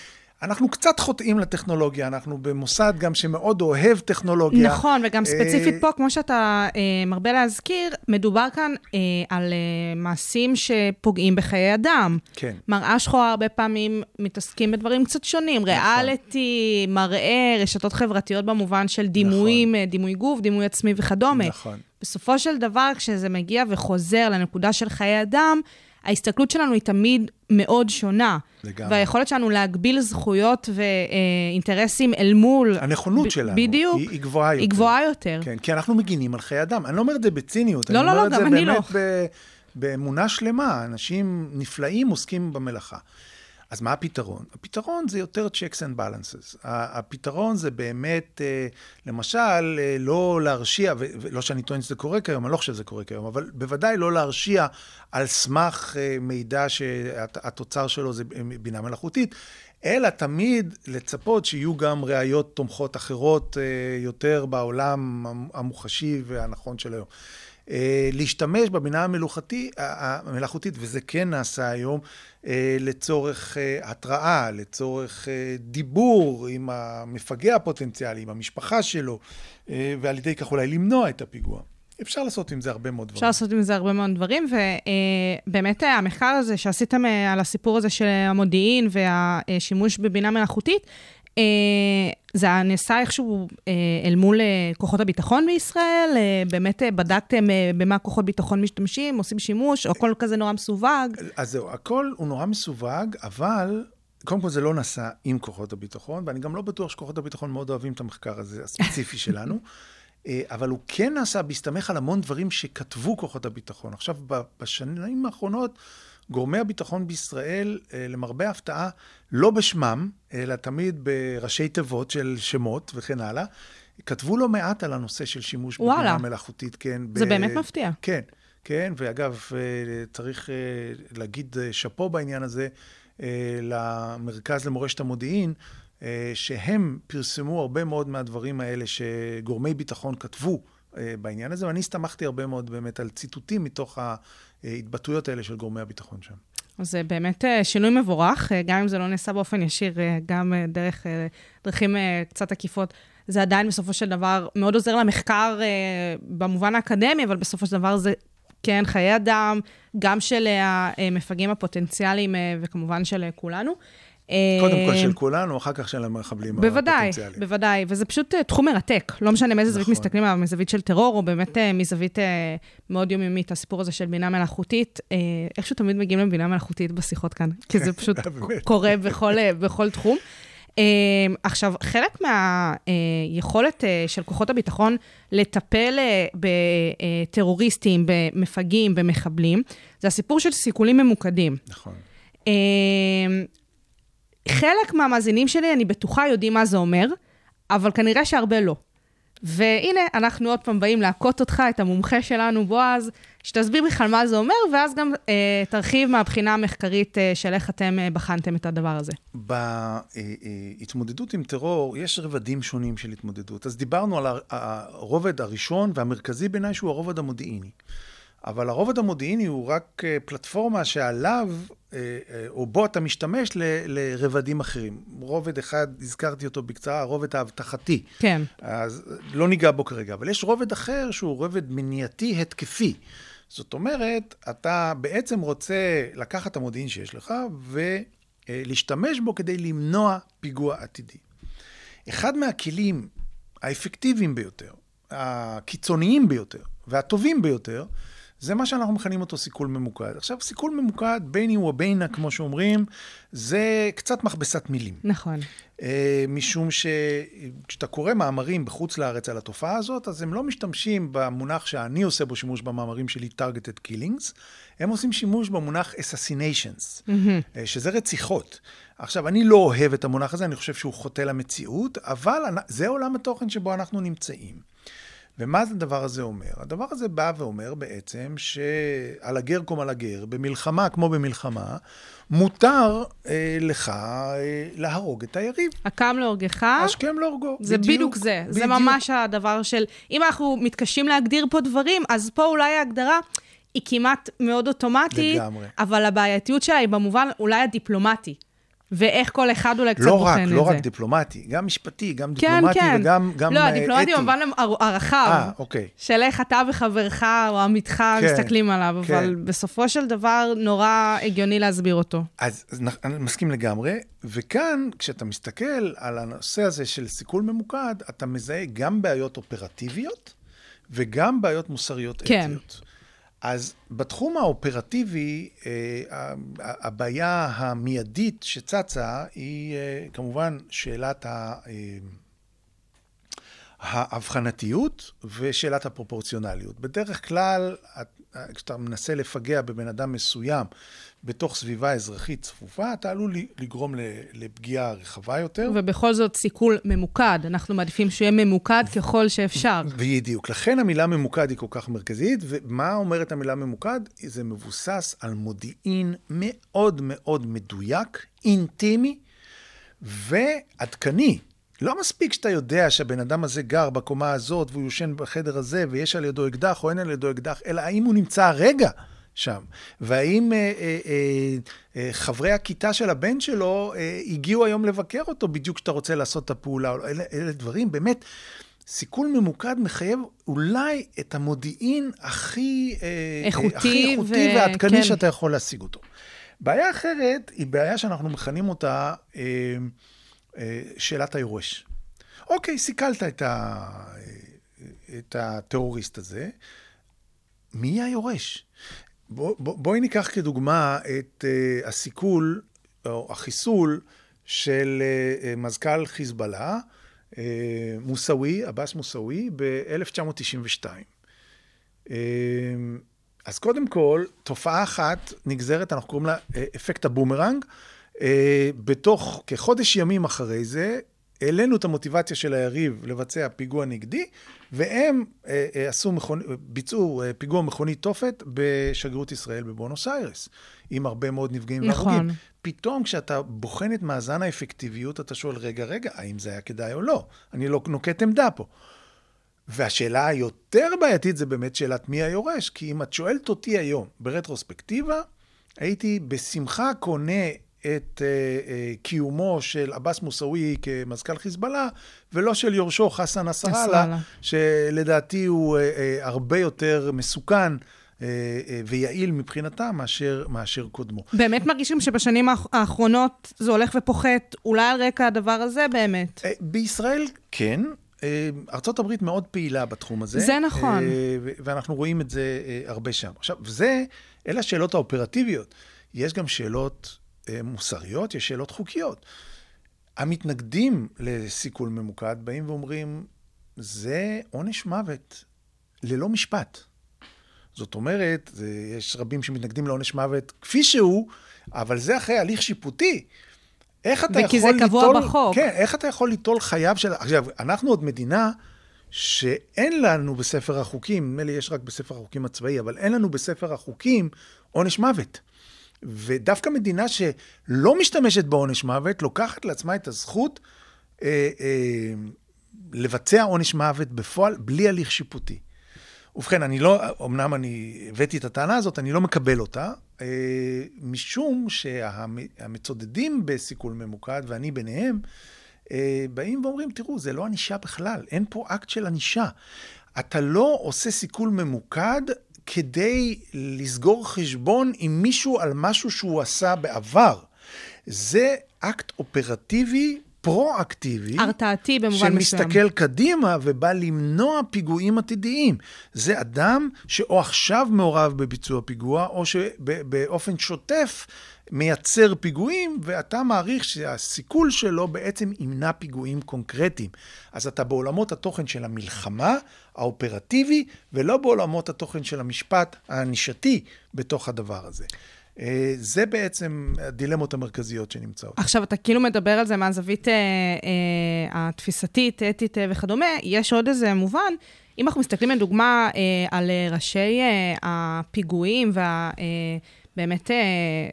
אנחנו קצת חוטאים לטכנולוגיה, אנחנו במוסד גם שמאוד אוהב טכנולוגיה. נכון, וגם ספציפית אה, פה, כמו שאתה אה, מרבה להזכיר, מדובר כאן אה, על אה, מעשים שפוגעים בחיי אדם. כן. מראה שחורה הרבה פעמים מתעסקים בדברים קצת שונים, ריאליטי, מראה, רשתות חברתיות במובן של דימויים, אה, דימוי גוף, דימוי עצמי וכדומה. נכון. בסופו של דבר, כשזה מגיע וחוזר לנקודה של חיי אדם, ההסתכלות שלנו היא תמיד מאוד שונה. לגמרי. והיכולת שלנו להגביל זכויות ואינטרסים אל מול... הנכונות ב- שלנו בדיוק. היא, היא גבוהה יותר. היא גבוהה יותר. כן, כי אנחנו מגינים על חיי אדם. אני לא אומר את זה בציניות, לא, אני לא, אומר לא, את זה גם אני באמת לא. ב, באמונה שלמה. אנשים נפלאים עוסקים במלאכה. אז מה הפתרון? הפתרון זה יותר checks and balances. הפתרון זה באמת, אה, למשל, אה, לא להרשיע, ולא שאני טוען שזה קורה כיום, אני לא חושב שזה קורה כיום, אבל בוודאי לא להרשיע על סמך אה, מידע שהתוצר שלו זה בינה מלאכותית, אלא תמיד לצפות שיהיו גם ראיות תומכות אחרות יותר בעולם המוחשי והנכון של היום. אה, להשתמש בבינה המלאכותי- המלאכותית, וזה כן נעשה היום, אה, לצורך אה, התראה, לצורך דיבור עם המפגע הפוטנציאלי, עם המשפחה שלו, ועל ידי כך אולי למנוע את הפיגוע. אפשר לעשות עם זה הרבה מאוד אפשר דברים. לעשות עם זה הרבה מאוד דברים, ובאמת המחקר הזה שעשיתם על הסיפור הזה של המודיעין והשימוש בבינה מלאכותית, זה נעשה איכשהו אה, אל מול אה, כוחות הביטחון בישראל? אה, באמת אה, בדקתם אה, במה כוחות ביטחון משתמשים, עושים שימוש, או הכל כזה נורא מסווג? אז זהו, הכל הוא נורא מסווג, אבל קודם כל זה לא נעשה עם כוחות הביטחון, ואני גם לא בטוח שכוחות הביטחון מאוד אוהבים את המחקר הזה, הספציפי [LAUGHS] שלנו. אה, אבל הוא כן נעשה בהסתמך על המון דברים שכתבו כוחות הביטחון. עכשיו, בשנים האחרונות, גורמי הביטחון בישראל, אה, למרבה ההפתעה, לא בשמם, אלא תמיד בראשי תיבות של שמות וכן הלאה, כתבו לא מעט על הנושא של שימוש. בבינה מלאכותית, כן. זה ב- באמת מפתיע. כן, כן, ואגב, אה, צריך אה, להגיד שאפו בעניין הזה למרכז למורשת המודיעין, שהם פרסמו הרבה מאוד מהדברים האלה שגורמי ביטחון כתבו בעניין הזה, ואני הסתמכתי הרבה מאוד באמת על ציטוטים מתוך ההתבטאויות האלה של גורמי הביטחון שם. זה באמת אה, שינוי מבורך, אה, גם אם זה לא נעשה באופן ישיר, אה, גם אה, דרך אה, דרכים אה, קצת עקיפות. זה עדיין בסופו של דבר מאוד עוזר למחקר אה, במובן האקדמי, אבל בסופו של דבר זה כן חיי אדם, גם של אה, המפגעים הפוטנציאליים אה, וכמובן של אה, כולנו. קודם כל אה, של כולנו, אחר כך של המחבלים בוודאי, הפוטנציאליים. בוודאי, וזה פשוט אה, תחום מרתק. לא משנה מאיזה זווית נכון. מסתכלים עליו, מזווית של טרור, או באמת אה, מזווית מאוד יומיומית, הסיפור הזה של בינה מלאכותית. איכשהו תמיד מגיעים לבינה מלאכותית בשיחות כאן, כי זה פשוט [LAUGHS] באמת. קורה בכל, בכל תחום. עכשיו, חלק מהיכולת של כוחות הביטחון לטפל בטרוריסטים, במפגעים, במחבלים, זה הסיפור של סיכולים ממוקדים. נכון. חלק מהמאזינים שלי, אני בטוחה, יודעים מה זה אומר, אבל כנראה שהרבה לא. והנה, אנחנו עוד פעם באים להכות אותך, את המומחה שלנו, בועז, שתסביר בכלל מה זה אומר, ואז גם אה, תרחיב מהבחינה המחקרית אה, של איך אתם אה, בחנתם את הדבר הזה. בהתמודדות עם טרור יש רבדים שונים של התמודדות. אז דיברנו על הר- הרובד הראשון והמרכזי בעיניי שהוא הרובד המודיעיני. אבל הרובד המודיעיני הוא רק אה, פלטפורמה שעליו, או בו אתה משתמש ל- לרבדים אחרים. רובד אחד, הזכרתי אותו בקצרה, הרובד האבטחתי. כן. אז לא ניגע בו כרגע, אבל יש רובד אחר שהוא רובד מניעתי התקפי. זאת אומרת, אתה בעצם רוצה לקחת את המודיעין שיש לך ולהשתמש בו כדי למנוע פיגוע עתידי. אחד מהכלים האפקטיביים ביותר, הקיצוניים ביותר והטובים ביותר, זה מה שאנחנו מכנים אותו סיכול ממוקד. עכשיו, סיכול ממוקד, ביני ובינה, כמו שאומרים, זה קצת מכבסת מילים. נכון. אה, משום שכשאתה קורא מאמרים בחוץ לארץ על התופעה הזאת, אז הם לא משתמשים במונח שאני עושה בו שימוש במאמרים שלי, targeted killings, הם עושים שימוש במונח assassinations, אה, שזה רציחות. עכשיו, אני לא אוהב את המונח הזה, אני חושב שהוא חוטא למציאות, אבל זה עולם התוכן שבו אנחנו נמצאים. ומה זה הדבר הזה אומר? הדבר הזה בא ואומר בעצם שעל הגר קום על הגר, במלחמה כמו במלחמה, מותר אה, לך אה, להרוג את היריב. הקם להורגך, השכם להורגו. זה בדיוק זה. זה ממש הדבר של, אם אנחנו מתקשים להגדיר פה דברים, אז פה אולי ההגדרה היא כמעט מאוד אוטומטית, לגמרי. אבל הבעייתיות שלה היא במובן אולי הדיפלומטי. ואיך כל אחד אולי קצת לא בוחן רק, את לא זה. רק דיפלומטי, גם משפטי, גם כן, דיפלומטי כן. וגם גם לא, אה, הדיפלומטי אתי. במובן הר- הרחב. אה, אוקיי. של איך אתה וחברך או עמיתך כן, מסתכלים עליו, כן. אבל בסופו של דבר נורא הגיוני להסביר אותו. אז אז אני מסכים לגמרי, וכאן, כשאתה מסתכל על הנושא הזה של סיכול ממוקד, אתה מזהה גם בעיות אופרטיביות וגם בעיות מוסריות כן. אתיות. אז בתחום האופרטיבי, אה, הבעיה המיידית שצצה היא אה, כמובן שאלת ה... ההבחנתיות ושאלת הפרופורציונליות. בדרך כלל, את- כשאתה מנסה לפגע בבן אדם מסוים בתוך סביבה אזרחית צפופה, אתה עלול לגרום לפגיעה רחבה יותר. ובכל זאת סיכול ממוקד, אנחנו מעדיפים שהוא יהיה ממוקד ככל שאפשר. בדיוק. לכן המילה ממוקד היא כל כך מרכזית, ומה אומרת המילה ממוקד? זה מבוסס על מודיעין מאוד מאוד מדויק, אינטימי ועדכני. לא מספיק שאתה יודע שהבן אדם הזה גר בקומה הזאת והוא יושן בחדר הזה ויש על ידו אקדח או אין על ידו אקדח, אלא האם הוא נמצא הרגע שם. והאם אה, אה, אה, אה, חברי הכיתה של הבן שלו אה, הגיעו היום לבקר אותו בדיוק כשאתה רוצה לעשות את הפעולה. אלה, אלה דברים באמת... סיכול ממוקד מחייב אולי את המודיעין הכי אה, איכותי הכי איכותי ו- ועדכני כן. שאתה יכול להשיג אותו. בעיה אחרת היא בעיה שאנחנו מכנים אותה אה, אה, שאלת היורש. אוקיי, סיכלת את, ה, אה, את הטרוריסט הזה, מי היורש? בוא, בוא, בואי ניקח כדוגמה את uh, הסיכול, או החיסול של uh, מזכ"ל חיזבאללה, uh, מוסאווי, עבאס מוסאווי, ב-1992. Uh, אז קודם כל, תופעה אחת נגזרת, אנחנו קוראים לה אפקט הבומרנג. Uh, בתוך כחודש ימים אחרי זה, העלינו את המוטיבציה של היריב לבצע פיגוע נגדי, והם אה, אה, עשו מכונ... ביצעו אה, פיגוע מכונית תופת בשגרירות ישראל בבונוס איירס, עם הרבה מאוד נפגעים נכון. והרוגים. פתאום כשאתה בוחן את מאזן האפקטיביות, אתה שואל, רגע, רגע, האם זה היה כדאי או לא? אני לא נוקט עמדה פה. והשאלה היותר בעייתית זה באמת שאלת מי היורש, כי אם את שואלת אותי היום, ברטרוספקטיבה, הייתי בשמחה קונה את אה, אה, קיומו של עבאס מוסאווי כמזכ"ל חיזבאללה, ולא של יורשו חסן נסראללה. שלדעתי הוא אה, אה, הרבה יותר מסוכן ויעיל מבחינתה מאשר, מאשר קודמו. באמת מרגישים שבשנים האח- האחרונות זה הולך ופוחת, אולי על רקע הדבר הזה באמת. בישראל כן. ארצות הברית מאוד פעילה בתחום הזה. זה נכון. ואנחנו רואים את זה הרבה שם. עכשיו, זה, אלה השאלות האופרטיביות. יש גם שאלות מוסריות, יש שאלות חוקיות. המתנגדים לסיכול ממוקד באים ואומרים, זה עונש מוות ללא משפט. זאת אומרת, יש רבים שמתנגדים לעונש מוות כפי שהוא, אבל זה אחרי הליך שיפוטי. איך אתה וכי יכול זה קבוע ליטול... בחוק. כן, איך אתה יכול ליטול חייו של... עכשיו, אנחנו עוד מדינה שאין לנו בספר החוקים, נדמה לי יש רק בספר החוקים הצבאי, אבל אין לנו בספר החוקים עונש מוות. ודווקא מדינה שלא משתמשת בעונש מוות, לוקחת לעצמה את הזכות אה, אה, לבצע עונש מוות בפועל בלי הליך שיפוטי. ובכן, אני לא, אמנם אני הבאתי את הטענה הזאת, אני לא מקבל אותה, אה, משום שהמצודדים בסיכול ממוקד, ואני ביניהם, אה, באים ואומרים, תראו, זה לא ענישה בכלל, אין פה אקט של ענישה. אתה לא עושה סיכול ממוקד כדי לסגור חשבון עם מישהו על משהו שהוא עשה בעבר. זה אקט אופרטיבי פרו-אקטיבי. הרתעתי במובן מסוים. שמסתכל קדימה ובא למנוע פיגועים עתידיים. זה אדם שאו עכשיו מעורב בביצוע פיגוע, או שבאופן שוטף מייצר פיגועים, ואתה מעריך שהסיכול שלו בעצם ימנע פיגועים קונקרטיים. אז אתה בעולמות התוכן של המלחמה, האופרטיבי, ולא בעולמות התוכן של המשפט הענישתי בתוך הדבר הזה. אה, זה בעצם הדילמות המרכזיות שנמצאות. עכשיו, אתה כאילו מדבר על זה מהזווית אה, אה, התפיסתית, אתית אה, וכדומה. יש עוד איזה מובן, אם אנחנו מסתכלים לדוגמה אה, על אה, ראשי אה, הפיגועים והבאמת... אה, אה,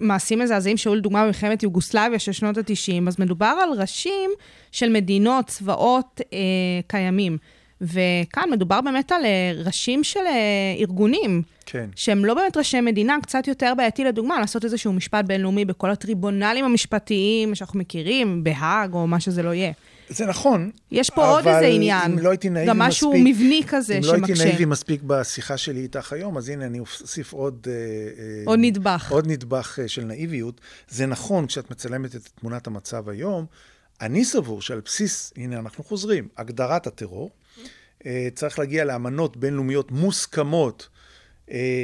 מעשים מזעזעים שהיו לדוגמה במלחמת יוגוסלביה של שנות ה-90, אז מדובר על ראשים של מדינות, צבאות אה, קיימים. וכאן מדובר באמת על אה, ראשים של אה, ארגונים. כן. שהם לא באמת ראשי מדינה, קצת יותר בעייתי לדוגמה, לעשות איזשהו משפט בינלאומי בכל הטריבונלים המשפטיים שאנחנו מכירים, בהאג או מה שזה לא יהיה. זה נכון. יש פה עוד איזה עניין. אבל אם לא הייתי נאיבי מספיק... גם משהו מבני כזה אם שמקשה. אם לא הייתי נאיבי מספיק בשיחה שלי איתך היום, אז הנה, אני אוסיף עוד... אה, עוד נדבך. עוד נדבך של נאיביות. זה נכון, כשאת מצלמת את תמונת המצב היום, אני סבור שעל בסיס, הנה אנחנו חוזרים, הגדרת הטרור, צריך להגיע לאמנות בינלאומיות מוסכמות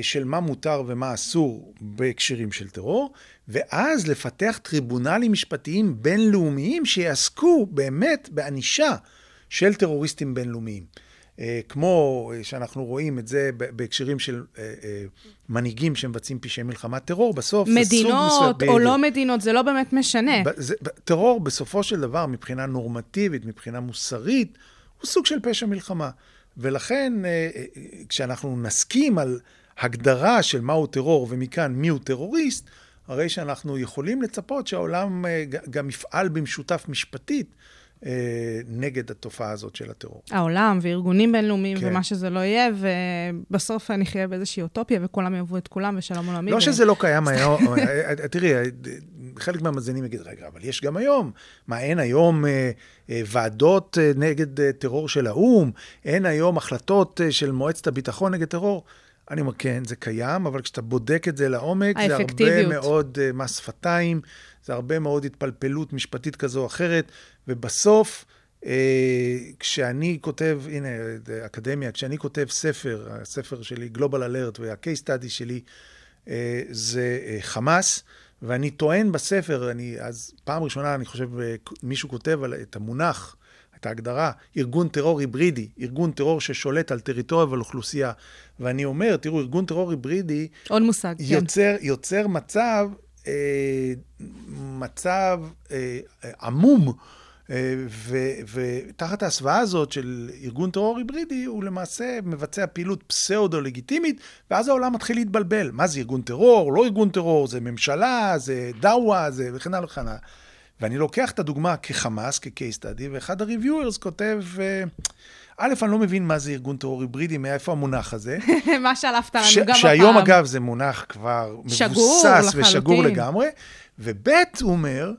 של מה מותר ומה אסור בהקשרים של טרור, ואז לפתח טריבונלים משפטיים בינלאומיים שיעסקו באמת בענישה של טרוריסטים בינלאומיים. כמו שאנחנו רואים את זה בהקשרים של מנהיגים שמבצעים פשעי מלחמת טרור, בסוף זה סוג מסוים... מדינות או לא מדינות, זה לא באמת משנה. זה, טרור בסופו של דבר, מבחינה נורמטיבית, מבחינה מוסרית, הוא סוג של פשע מלחמה. ולכן, כשאנחנו נסכים על הגדרה של מהו טרור ומכאן מיהו טרוריסט, הרי שאנחנו יכולים לצפות שהעולם גם יפעל במשותף משפטית נגד התופעה הזאת של הטרור. העולם וארגונים בינלאומיים כן. ומה שזה לא יהיה, ובסוף נחיה באיזושהי אוטופיה וכולם יאהבו את כולם ושלום עולמי. לא ו... שזה לא קיים [LAUGHS] היום, תראי, חלק מהמאזינים יגיד, רגע, אבל יש גם היום. מה, אין היום אה, אה, ועדות אה, נגד אה, טרור של האו"ם? אין היום החלטות אה, של מועצת הביטחון נגד טרור? אני אומר, כן, זה קיים, אבל כשאתה בודק את זה לעומק, זה הרבה מאוד uh, מס שפתיים, זה הרבה מאוד התפלפלות משפטית כזו או אחרת, ובסוף, uh, כשאני כותב, הנה, אקדמיה, כשאני כותב ספר, הספר שלי, Global Alert, וה-case study שלי, uh, זה uh, חמאס, ואני טוען בספר, אני, אז פעם ראשונה, אני חושב, מישהו כותב על, את המונח, את ההגדרה, ארגון טרור היברידי, ארגון טרור ששולט על טריטוריה ועל אוכלוסייה. ואני אומר, תראו, ארגון טרור היברידי... עוד מושג, יוצר, כן. יוצר מצב, אה, מצב אה, עמום, אה, ותחת ההסוואה הזאת של ארגון טרור היברידי, הוא למעשה מבצע פעילות פסאודו-לגיטימית, ואז העולם מתחיל להתבלבל. מה זה ארגון טרור, לא ארגון טרור, זה ממשלה, זה דאווה, זה וכן הלאה וכן הלאה. ואני לוקח את הדוגמה כחמאס, כ-case study, ואחד ה-reviewers כותב, א', אני לא מבין מה זה ארגון טרור היברידי, מאיפה המונח הזה. [LAUGHS] מה שלפת לנו גם הפעם. שהיום, אגב, זה מונח כבר מבוסס ושגור לגמרי. וב', הוא אומר,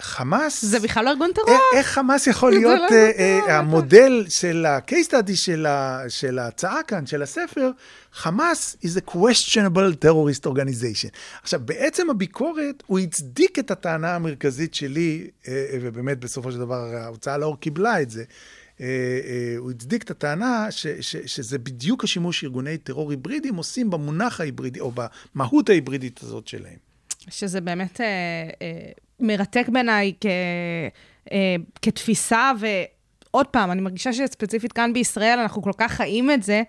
חמאס... זה בכלל לא ארגון טרור. איך חמאס יכול להיות לא המודל של ה-case study של ההצעה כאן, של הספר, חמאס is a questionable terrorist organization. עכשיו, בעצם הביקורת, הוא הצדיק את הטענה המרכזית שלי, ובאמת בסופו של דבר ההוצאה לאור קיבלה את זה. הוא הצדיק את הטענה ש, ש, שזה בדיוק השימוש שארגוני טרור היברידיים עושים במונח ההיברידי, או במהות ההיברידית הזאת שלהם. שזה באמת... אה, אה... מרתק בעיניי כ, אה, כתפיסה, ועוד פעם, אני מרגישה שספציפית כאן בישראל אנחנו כל כך חיים את זה,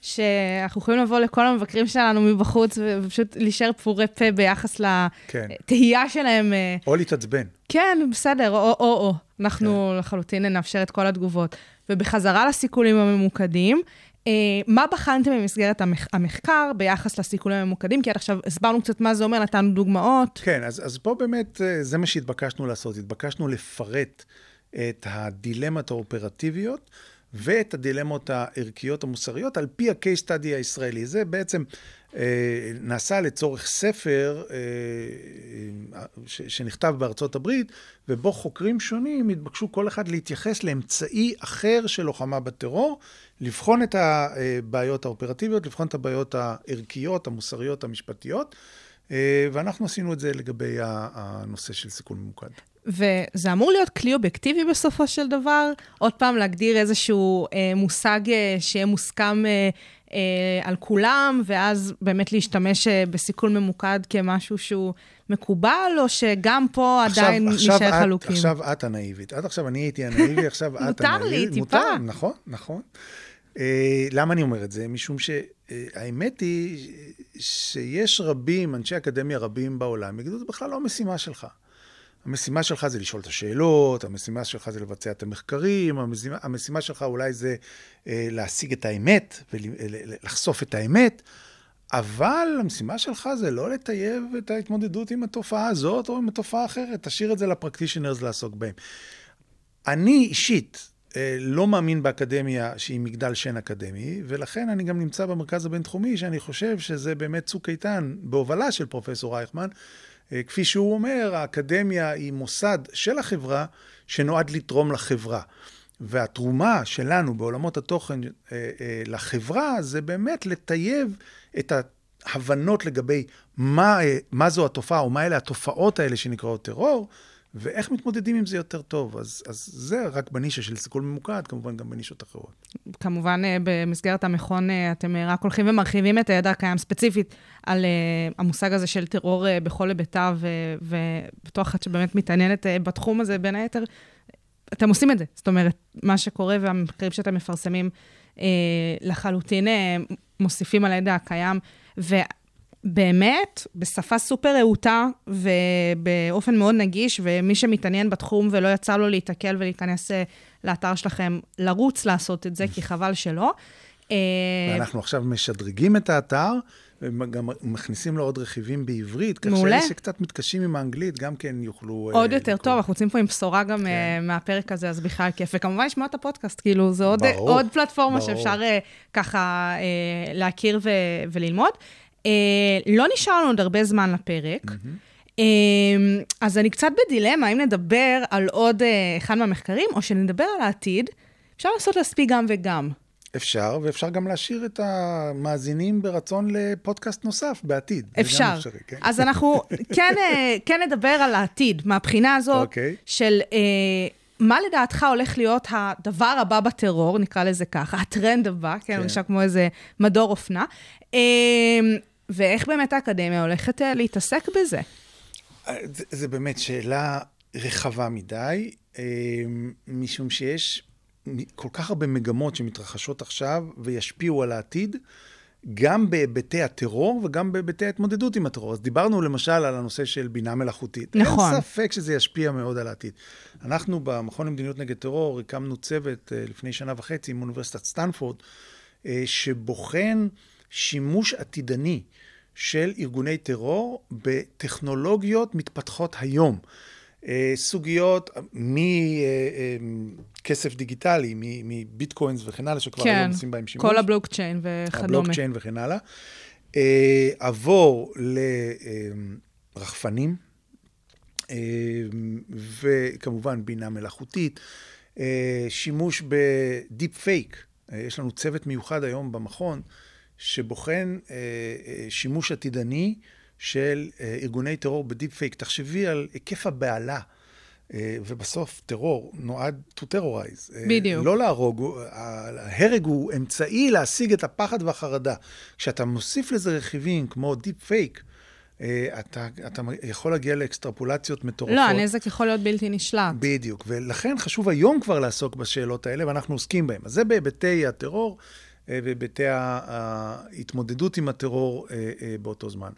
שאנחנו יכולים לבוא לכל המבקרים שלנו מבחוץ ופשוט להישאר פעורי פה ביחס לתהייה כן. שלהם. אה. או להתעצבן. כן, בסדר, או-או-או. אנחנו כן. לחלוטין נאפשר את כל התגובות. ובחזרה לסיכולים הממוקדים, מה בחנתם במסגרת המח- המחקר ביחס לסיכולים הממוקדים? כי עד עכשיו הסברנו קצת מה זה אומר, נתנו דוגמאות. כן, אז, אז פה באמת אה, זה מה שהתבקשנו לעשות. התבקשנו לפרט את הדילמות האופרטיביות ואת הדילמות הערכיות המוסריות על פי ה-case study הישראלי. זה בעצם אה, נעשה לצורך ספר אה, ש, שנכתב בארצות הברית, ובו חוקרים שונים התבקשו כל אחד להתייחס לאמצעי אחר של לוחמה בטרור, לבחון את הבעיות האופרטיביות, לבחון את הבעיות הערכיות, המוסריות, המשפטיות. אה, ואנחנו עשינו את זה לגבי הנושא של סיכון ממוקד. וזה אמור להיות כלי אובייקטיבי בסופו של דבר? עוד פעם, להגדיר איזשהו אה, מושג אה, שיהיה מוסכם אה, אה, על כולם, ואז באמת להשתמש אה, בסיכון ממוקד כמשהו שהוא מקובל, או שגם פה עדיין עכשיו נשאר את- חלוקים? עכשיו את הנאיבית. עד עכשיו אני הייתי הנאיבי, עכשיו את מותר לי, הנאיבית. טיפה. מותר, נכון, נכון. אה, למה אני אומר את זה? משום שהאמת היא שיש רבים, אנשי אקדמיה רבים בעולם, יגידו, זה בכלל לא המשימה שלך. המשימה שלך זה לשאול את השאלות, המשימה שלך זה לבצע את המחקרים, המשימה, המשימה שלך אולי זה אה, להשיג את האמת ולחשוף את האמת, אבל המשימה שלך זה לא לטייב את ההתמודדות עם התופעה הזאת או עם התופעה האחרת, תשאיר את זה לפרקטישנרס לעסוק בהם. אני אישית אה, לא מאמין באקדמיה שהיא מגדל שן אקדמי, ולכן אני גם נמצא במרכז הבינתחומי, שאני חושב שזה באמת צוק איתן בהובלה של פרופסור רייכמן. אה, כפי שהוא אומר, האקדמיה היא מוסד של החברה שנועד לתרום לחברה. והתרומה שלנו בעולמות התוכן אה, אה, לחברה זה באמת לטייב את ההבנות לגבי מה, מה זו התופעה, או מה אלה התופעות האלה שנקראות טרור, ואיך מתמודדים עם זה יותר טוב. אז, אז זה רק בנישה של סיכול ממוקד, כמובן גם בנישות אחרות. כמובן, אה, במסגרת המכון אה, אתם אה, רק הולכים ומרחיבים את הידע הקיים ספציפית על המושג הזה של טרור בכל היבטיו, אה, ובתור אחת שבאמת מתעניינת בתחום הזה, בין היתר, אתם עושים את זה. זאת אומרת, מה שקורה והמחקרים שאתם מפרסמים לחלוטין מוסיפים על הידע הקיים, ובאמת, בשפה סופר רהוטה ובאופן מאוד נגיש, ומי שמתעניין בתחום ולא יצא לו להיתקל ולהיכנס אה, לאתר שלכם, לרוץ לעשות את זה, כי חבל שלא. אה, ואנחנו עכשיו משדרגים את האתר, וגם מכניסים לו עוד רכיבים בעברית, כך מעולה. שאלה שקצת מתקשים עם האנגלית גם כן יוכלו... עוד אה, יותר לקרוא. טוב, אנחנו יוצאים פה עם בשורה גם כן. מהפרק הזה, אז בכלל כיף. וכמובן לשמוע את הפודקאסט, כאילו, זו עוד, ברור, עוד פלטפורמה ברור. שאפשר אה, ככה אה, להכיר ו- וללמוד. אה, לא נשאר לנו עוד הרבה זמן לפרק. אה, אז אני קצת בדילמה, האם נדבר על עוד אה, אחד מהמחקרים, או שנדבר על העתיד. אפשר לעשות להספיק גם וגם. אפשר, ואפשר גם להשאיר את המאזינים ברצון לפודקאסט נוסף בעתיד. אפשר. אפשרי, כן. אז אנחנו [LAUGHS] כן, אה, כן נדבר על העתיד, מהבחינה הזאת אוקיי. של אה, מה לדעתך הולך להיות הדבר הבא בטרור, נקרא לזה ככה, הטרנד הבא, כן, כן. הוא נשמע כמו איזה מדור אופנה, אה, ואיך באמת האקדמיה הולכת אה, להתעסק בזה. זה, זה באמת שאלה רחבה מדי, אה, משום שיש כל כך הרבה מגמות שמתרחשות עכשיו וישפיעו על העתיד, גם בהיבטי הטרור וגם בהיבטי ההתמודדות עם הטרור. אז דיברנו למשל על הנושא של בינה מלאכותית. נכון. אין ספק שזה ישפיע מאוד על העתיד. אנחנו במכון למדיניות נגד טרור הקמנו צוות אה, לפני שנה וחצי עם אוניברסיטת סטנפורד, אה, שבוחן שימוש עתידני של ארגוני טרור בטכנולוגיות מתפתחות היום. אה, סוגיות מכסף דיגיטלי, מ- מביטקוינס וכן הלאה, שכבר כן, היום עושים בהם שימוש. כל הבלוקצ'יין וכדומה. הבלוקצ'יין וכן הלאה. אה, עבור לרחפנים, אה, וכמובן בינה מלאכותית, אה, שימוש בדיפ פייק. אה, יש לנו צוות מיוחד היום במכון, שבוחן אה, אה, שימוש עתידני של אה, ארגוני טרור ב deep fake. תחשבי על היקף הבהלה. ובסוף טרור נועד to terrorize. בדיוק. לא להרוג, ההרג הוא אמצעי להשיג את הפחד והחרדה. כשאתה מוסיף לזה רכיבים כמו deep fake, אתה, אתה יכול להגיע לאקסטרפולציות מטורפות. לא, הנזק יכול להיות בלתי נשלט. בדיוק, ולכן חשוב היום כבר לעסוק בשאלות האלה, ואנחנו עוסקים בהן. אז זה בהיבטי הטרור אה, ובהיבטי ה- ההתמודדות עם הטרור אה, אה, באותו זמן.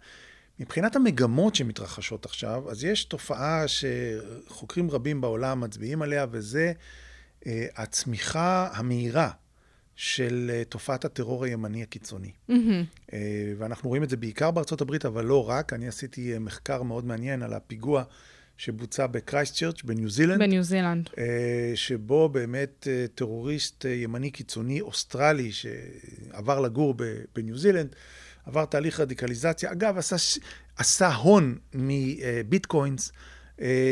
מבחינת המגמות שמתרחשות עכשיו, אז יש תופעה שחוקרים רבים בעולם מצביעים עליה, וזה הצמיחה המהירה של תופעת הטרור הימני הקיצוני. אה, ואנחנו רואים את זה בעיקר בארצות הברית, אבל לא רק. אני עשיתי מחקר מאוד מעניין על הפיגוע שבוצע בקרייסט צ'רץ' בניו זילנד. בניו זילנד. אה, שבו באמת אה, טרוריסט אה, ימני קיצוני אוסטרלי שעבר לגור בניו זילנד, עבר תהליך רדיקליזציה. אגב, עשה, עשה הון מביטקוינס,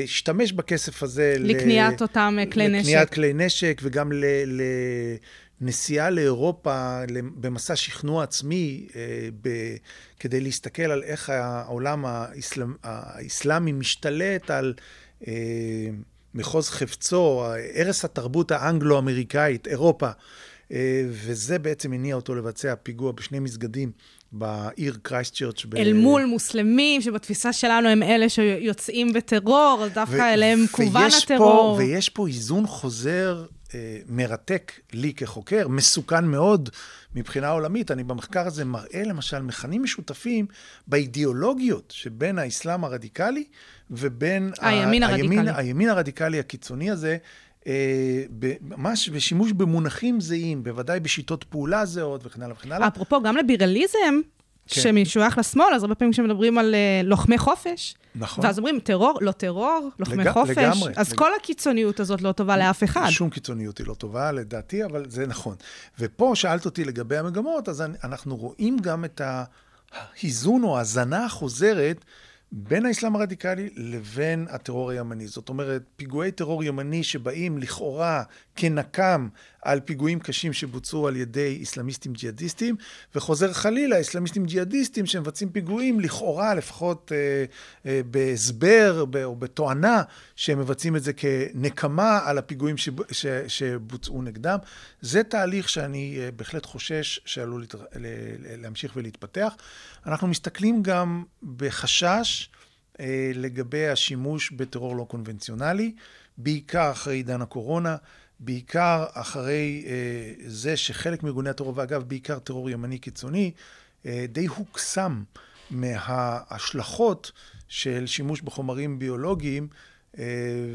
השתמש בכסף הזה ל- לקניית אותם, אה, כלי נשק. לקניית כלי נשק וגם ל... ל נסיעה לאירופה במסע שכנוע עצמי, אה, ב, כדי להסתכל על איך העולם האסלאמ, האסלאמי משתלט על אה, מחוז חפצו, ערש התרבות האנגלו-אמריקאית, אירופה. אה, וזה בעצם הניע אותו לבצע פיגוע בשני מסגדים בעיר קרייסט ב... אל מול מוסלמים, שבתפיסה שלנו הם אלה שיוצאים בטרור, אז דווקא ו- אליהם כוון הטרור. פה, ויש פה איזון חוזר מרתק לי כחוקר, מסוכן מאוד מבחינה עולמית. אני במחקר הזה מראה למשל מכנים משותפים באידיאולוגיות שבין האסלאם הרדיקלי ובין הימין ה- הרדיקלי. הימין, הימין הרדיקלי הקיצוני הזה. אה, ממש בשימוש במונחים זהים, בוודאי בשיטות פעולה זהות וכן הלאה וכן הלאה. אפרופו, גם לבירליזם, כן. שמשוייך לשמאל, אז הרבה פעמים כשמדברים על uh, לוחמי חופש, נכון. ואז אומרים, טרור, לא טרור, לוחמי לג... חופש. לגמרי. אז לג... כל הקיצוניות הזאת לא טובה לאף אחד. שום קיצוניות היא לא טובה, לדעתי, אבל זה נכון. ופה שאלת אותי לגבי המגמות, אז אנחנו רואים גם את האיזון או ההזנה החוזרת בין האסלאם הרדיקלי לבין הטרור הימני. זאת אומרת, פיגועי טרור ימני שבאים לכאורה כנקם על פיגועים קשים שבוצעו על ידי אסלאמיסטים ג'יהאדיסטים, וחוזר חלילה, אסלאמיסטים ג'יהאדיסטים שמבצעים פיגועים לכאורה, לפחות אה, אה, בהסבר או בתואנה, שהם מבצעים את זה כנקמה על הפיגועים שב, ש, שבוצעו נגדם. זה תהליך שאני אה, בהחלט חושש שעלול להת, להמשיך ולהתפתח. אנחנו מסתכלים גם בחשש אה, לגבי השימוש בטרור לא קונבנציונלי, בעיקר אחרי עידן הקורונה. בעיקר אחרי אה, זה שחלק מארגוני הטרור, ואגב, בעיקר טרור ימני קיצוני, אה, די הוקסם מההשלכות של שימוש בחומרים ביולוגיים, אה,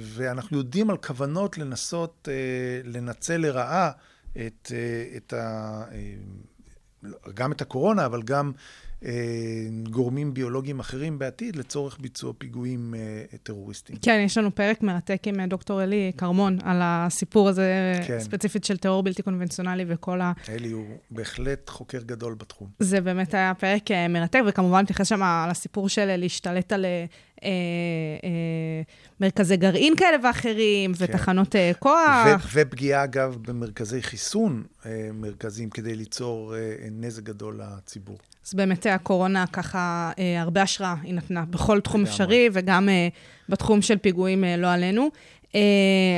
ואנחנו יודעים על כוונות לנסות לנצל לרעה את, את ה... אה, גם את הקורונה, אבל גם גורמים ביולוגיים אחרים בעתיד לצורך ביצוע פיגועים אה, טרוריסטיים. כן, יש לנו פרק מרתק עם אה, דוקטור אלי כרמון על הסיפור הזה, כן. ספציפית של טרור בלתי קונבנציונלי וכל ה... אלי הוא בהחלט חוקר גדול בתחום. זה באמת היה פרק מרתק, וכמובן מתייחס שם לסיפור של להשתלט על... אה, אה, מרכזי גרעין כאלה ואחרים, כן. ותחנות אה, כוח. ופגיעה, אגב, במרכזי חיסון מרכזיים, כדי ליצור נזק גדול לציבור. אז באמת הקורונה ככה, הרבה השראה היא נתנה בכל תחום אפשרי, וגם בתחום של פיגועים לא עלינו.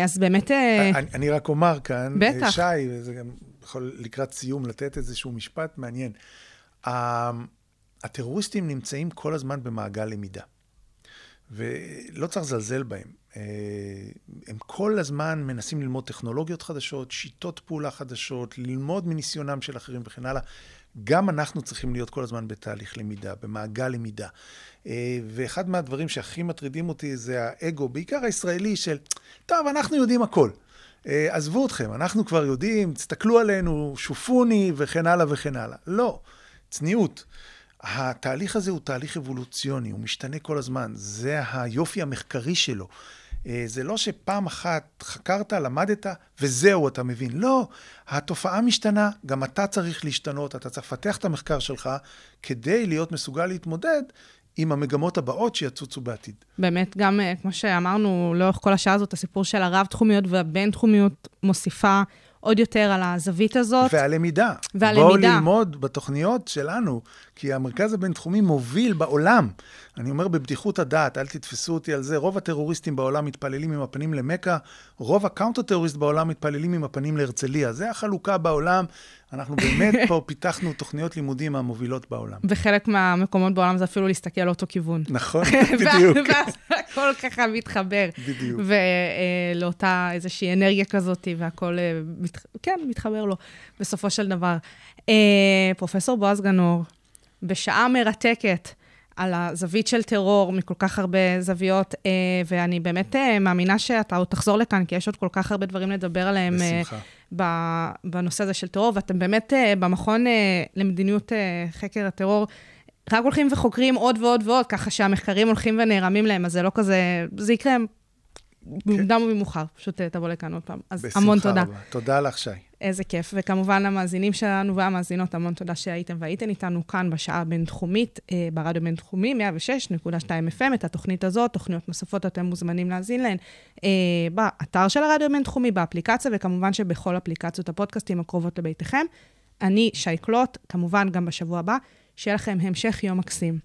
אז באמת... אני, אני רק אומר כאן, בטח. שי, וזה גם יכול לקראת סיום לתת איזשהו משפט מעניין. הטרוריסטים נמצאים כל הזמן במעגל למידה. ולא צריך לזלזל בהם. אה, הם כל הזמן מנסים ללמוד טכנולוגיות חדשות, שיטות פעולה חדשות, ללמוד מניסיונם של אחרים וכן הלאה. גם אנחנו צריכים להיות כל הזמן בתהליך למידה, במעגל למידה. אה, ואחד מהדברים שהכי מטרידים אותי זה האגו, בעיקר הישראלי, של, טוב, אנחנו יודעים הכל. אה, עזבו אתכם, אנחנו כבר יודעים, תסתכלו עלינו, שופוני וכן הלאה וכן הלאה. לא, צניעות. התהליך הזה הוא תהליך אבולוציוני, הוא משתנה כל הזמן, זה היופי המחקרי שלו. אה, זה לא שפעם אחת חקרת, למדת, וזהו, אתה מבין. לא, התופעה משתנה, גם אתה צריך להשתנות, אתה צריך לפתח את המחקר שלך כדי להיות מסוגל להתמודד עם המגמות הבאות שיצוצו בעתיד. באמת, גם אה, כמו שאמרנו לאורך כל השעה הזאת, הסיפור של הרב-תחומיות והבין-תחומיות מוסיפה עוד יותר על הזווית הזאת. והלמידה. והלמידה. בואו ללמוד בתוכניות שלנו, כי המרכז הבינתחומי מוביל בעולם. אני אומר בבדיחות הדעת, אל תתפסו אותי על זה, רוב הטרוריסטים בעולם מתפללים עם הפנים למכה, רוב ה counter-terrorist בעולם מתפללים עם הפנים להרצליה. זה החלוקה בעולם. אנחנו באמת [LAUGHS] פה פיתחנו תוכניות לימודים מהמובילות בעולם. וחלק מהמקומות בעולם זה אפילו להסתכל לאותו כיוון. נכון, [LAUGHS] בדיוק. [LAUGHS] ואז הכל ככה מתחבר. בדיוק. ולאותה איזושהי אנרגיה כזאת, והכל, אה, כן, מתחבר לו בסופו של דבר. אה, פרופסור בועז גנור, בשעה מרתקת, על הזווית של טרור מכל כך הרבה זוויות, אה, ואני באמת אה, מאמינה שאתה עוד תחזור לכאן, כי יש עוד כל כך הרבה דברים לדבר עליהם. אה, בשמחה. בנושא הזה של טרור, ואתם באמת במכון למדיניות חקר הטרור, רק הולכים וחוקרים עוד ועוד ועוד, ככה שהמחקרים הולכים ונערמים להם, אז זה לא כזה, זה יקרה במוקדם או במאוחר, פשוט אה, תבוא לכאן עוד פעם. אז בשמחה המון תודה. רבה. תודה לך, שי. איזה כיף. וכמובן למאזינים שלנו והמאזינות, המון תודה שהייתם והייתן איתנו כאן בשעה הבינתחומית, אה, ברדיו בינתחומי, 106.2 FM. את התוכנית הזאת, תוכניות נוספות, אתם מוזמנים להאזין להן אה, באתר של הרדיו הבינתחומי, באפליקציה, וכמובן שבכל אפליקציות הפודקאסטים הקרובות לביתכם. אני שי קלוט, כמובן גם בשבוע הבא. שיהיה לכם המשך יום מקסים.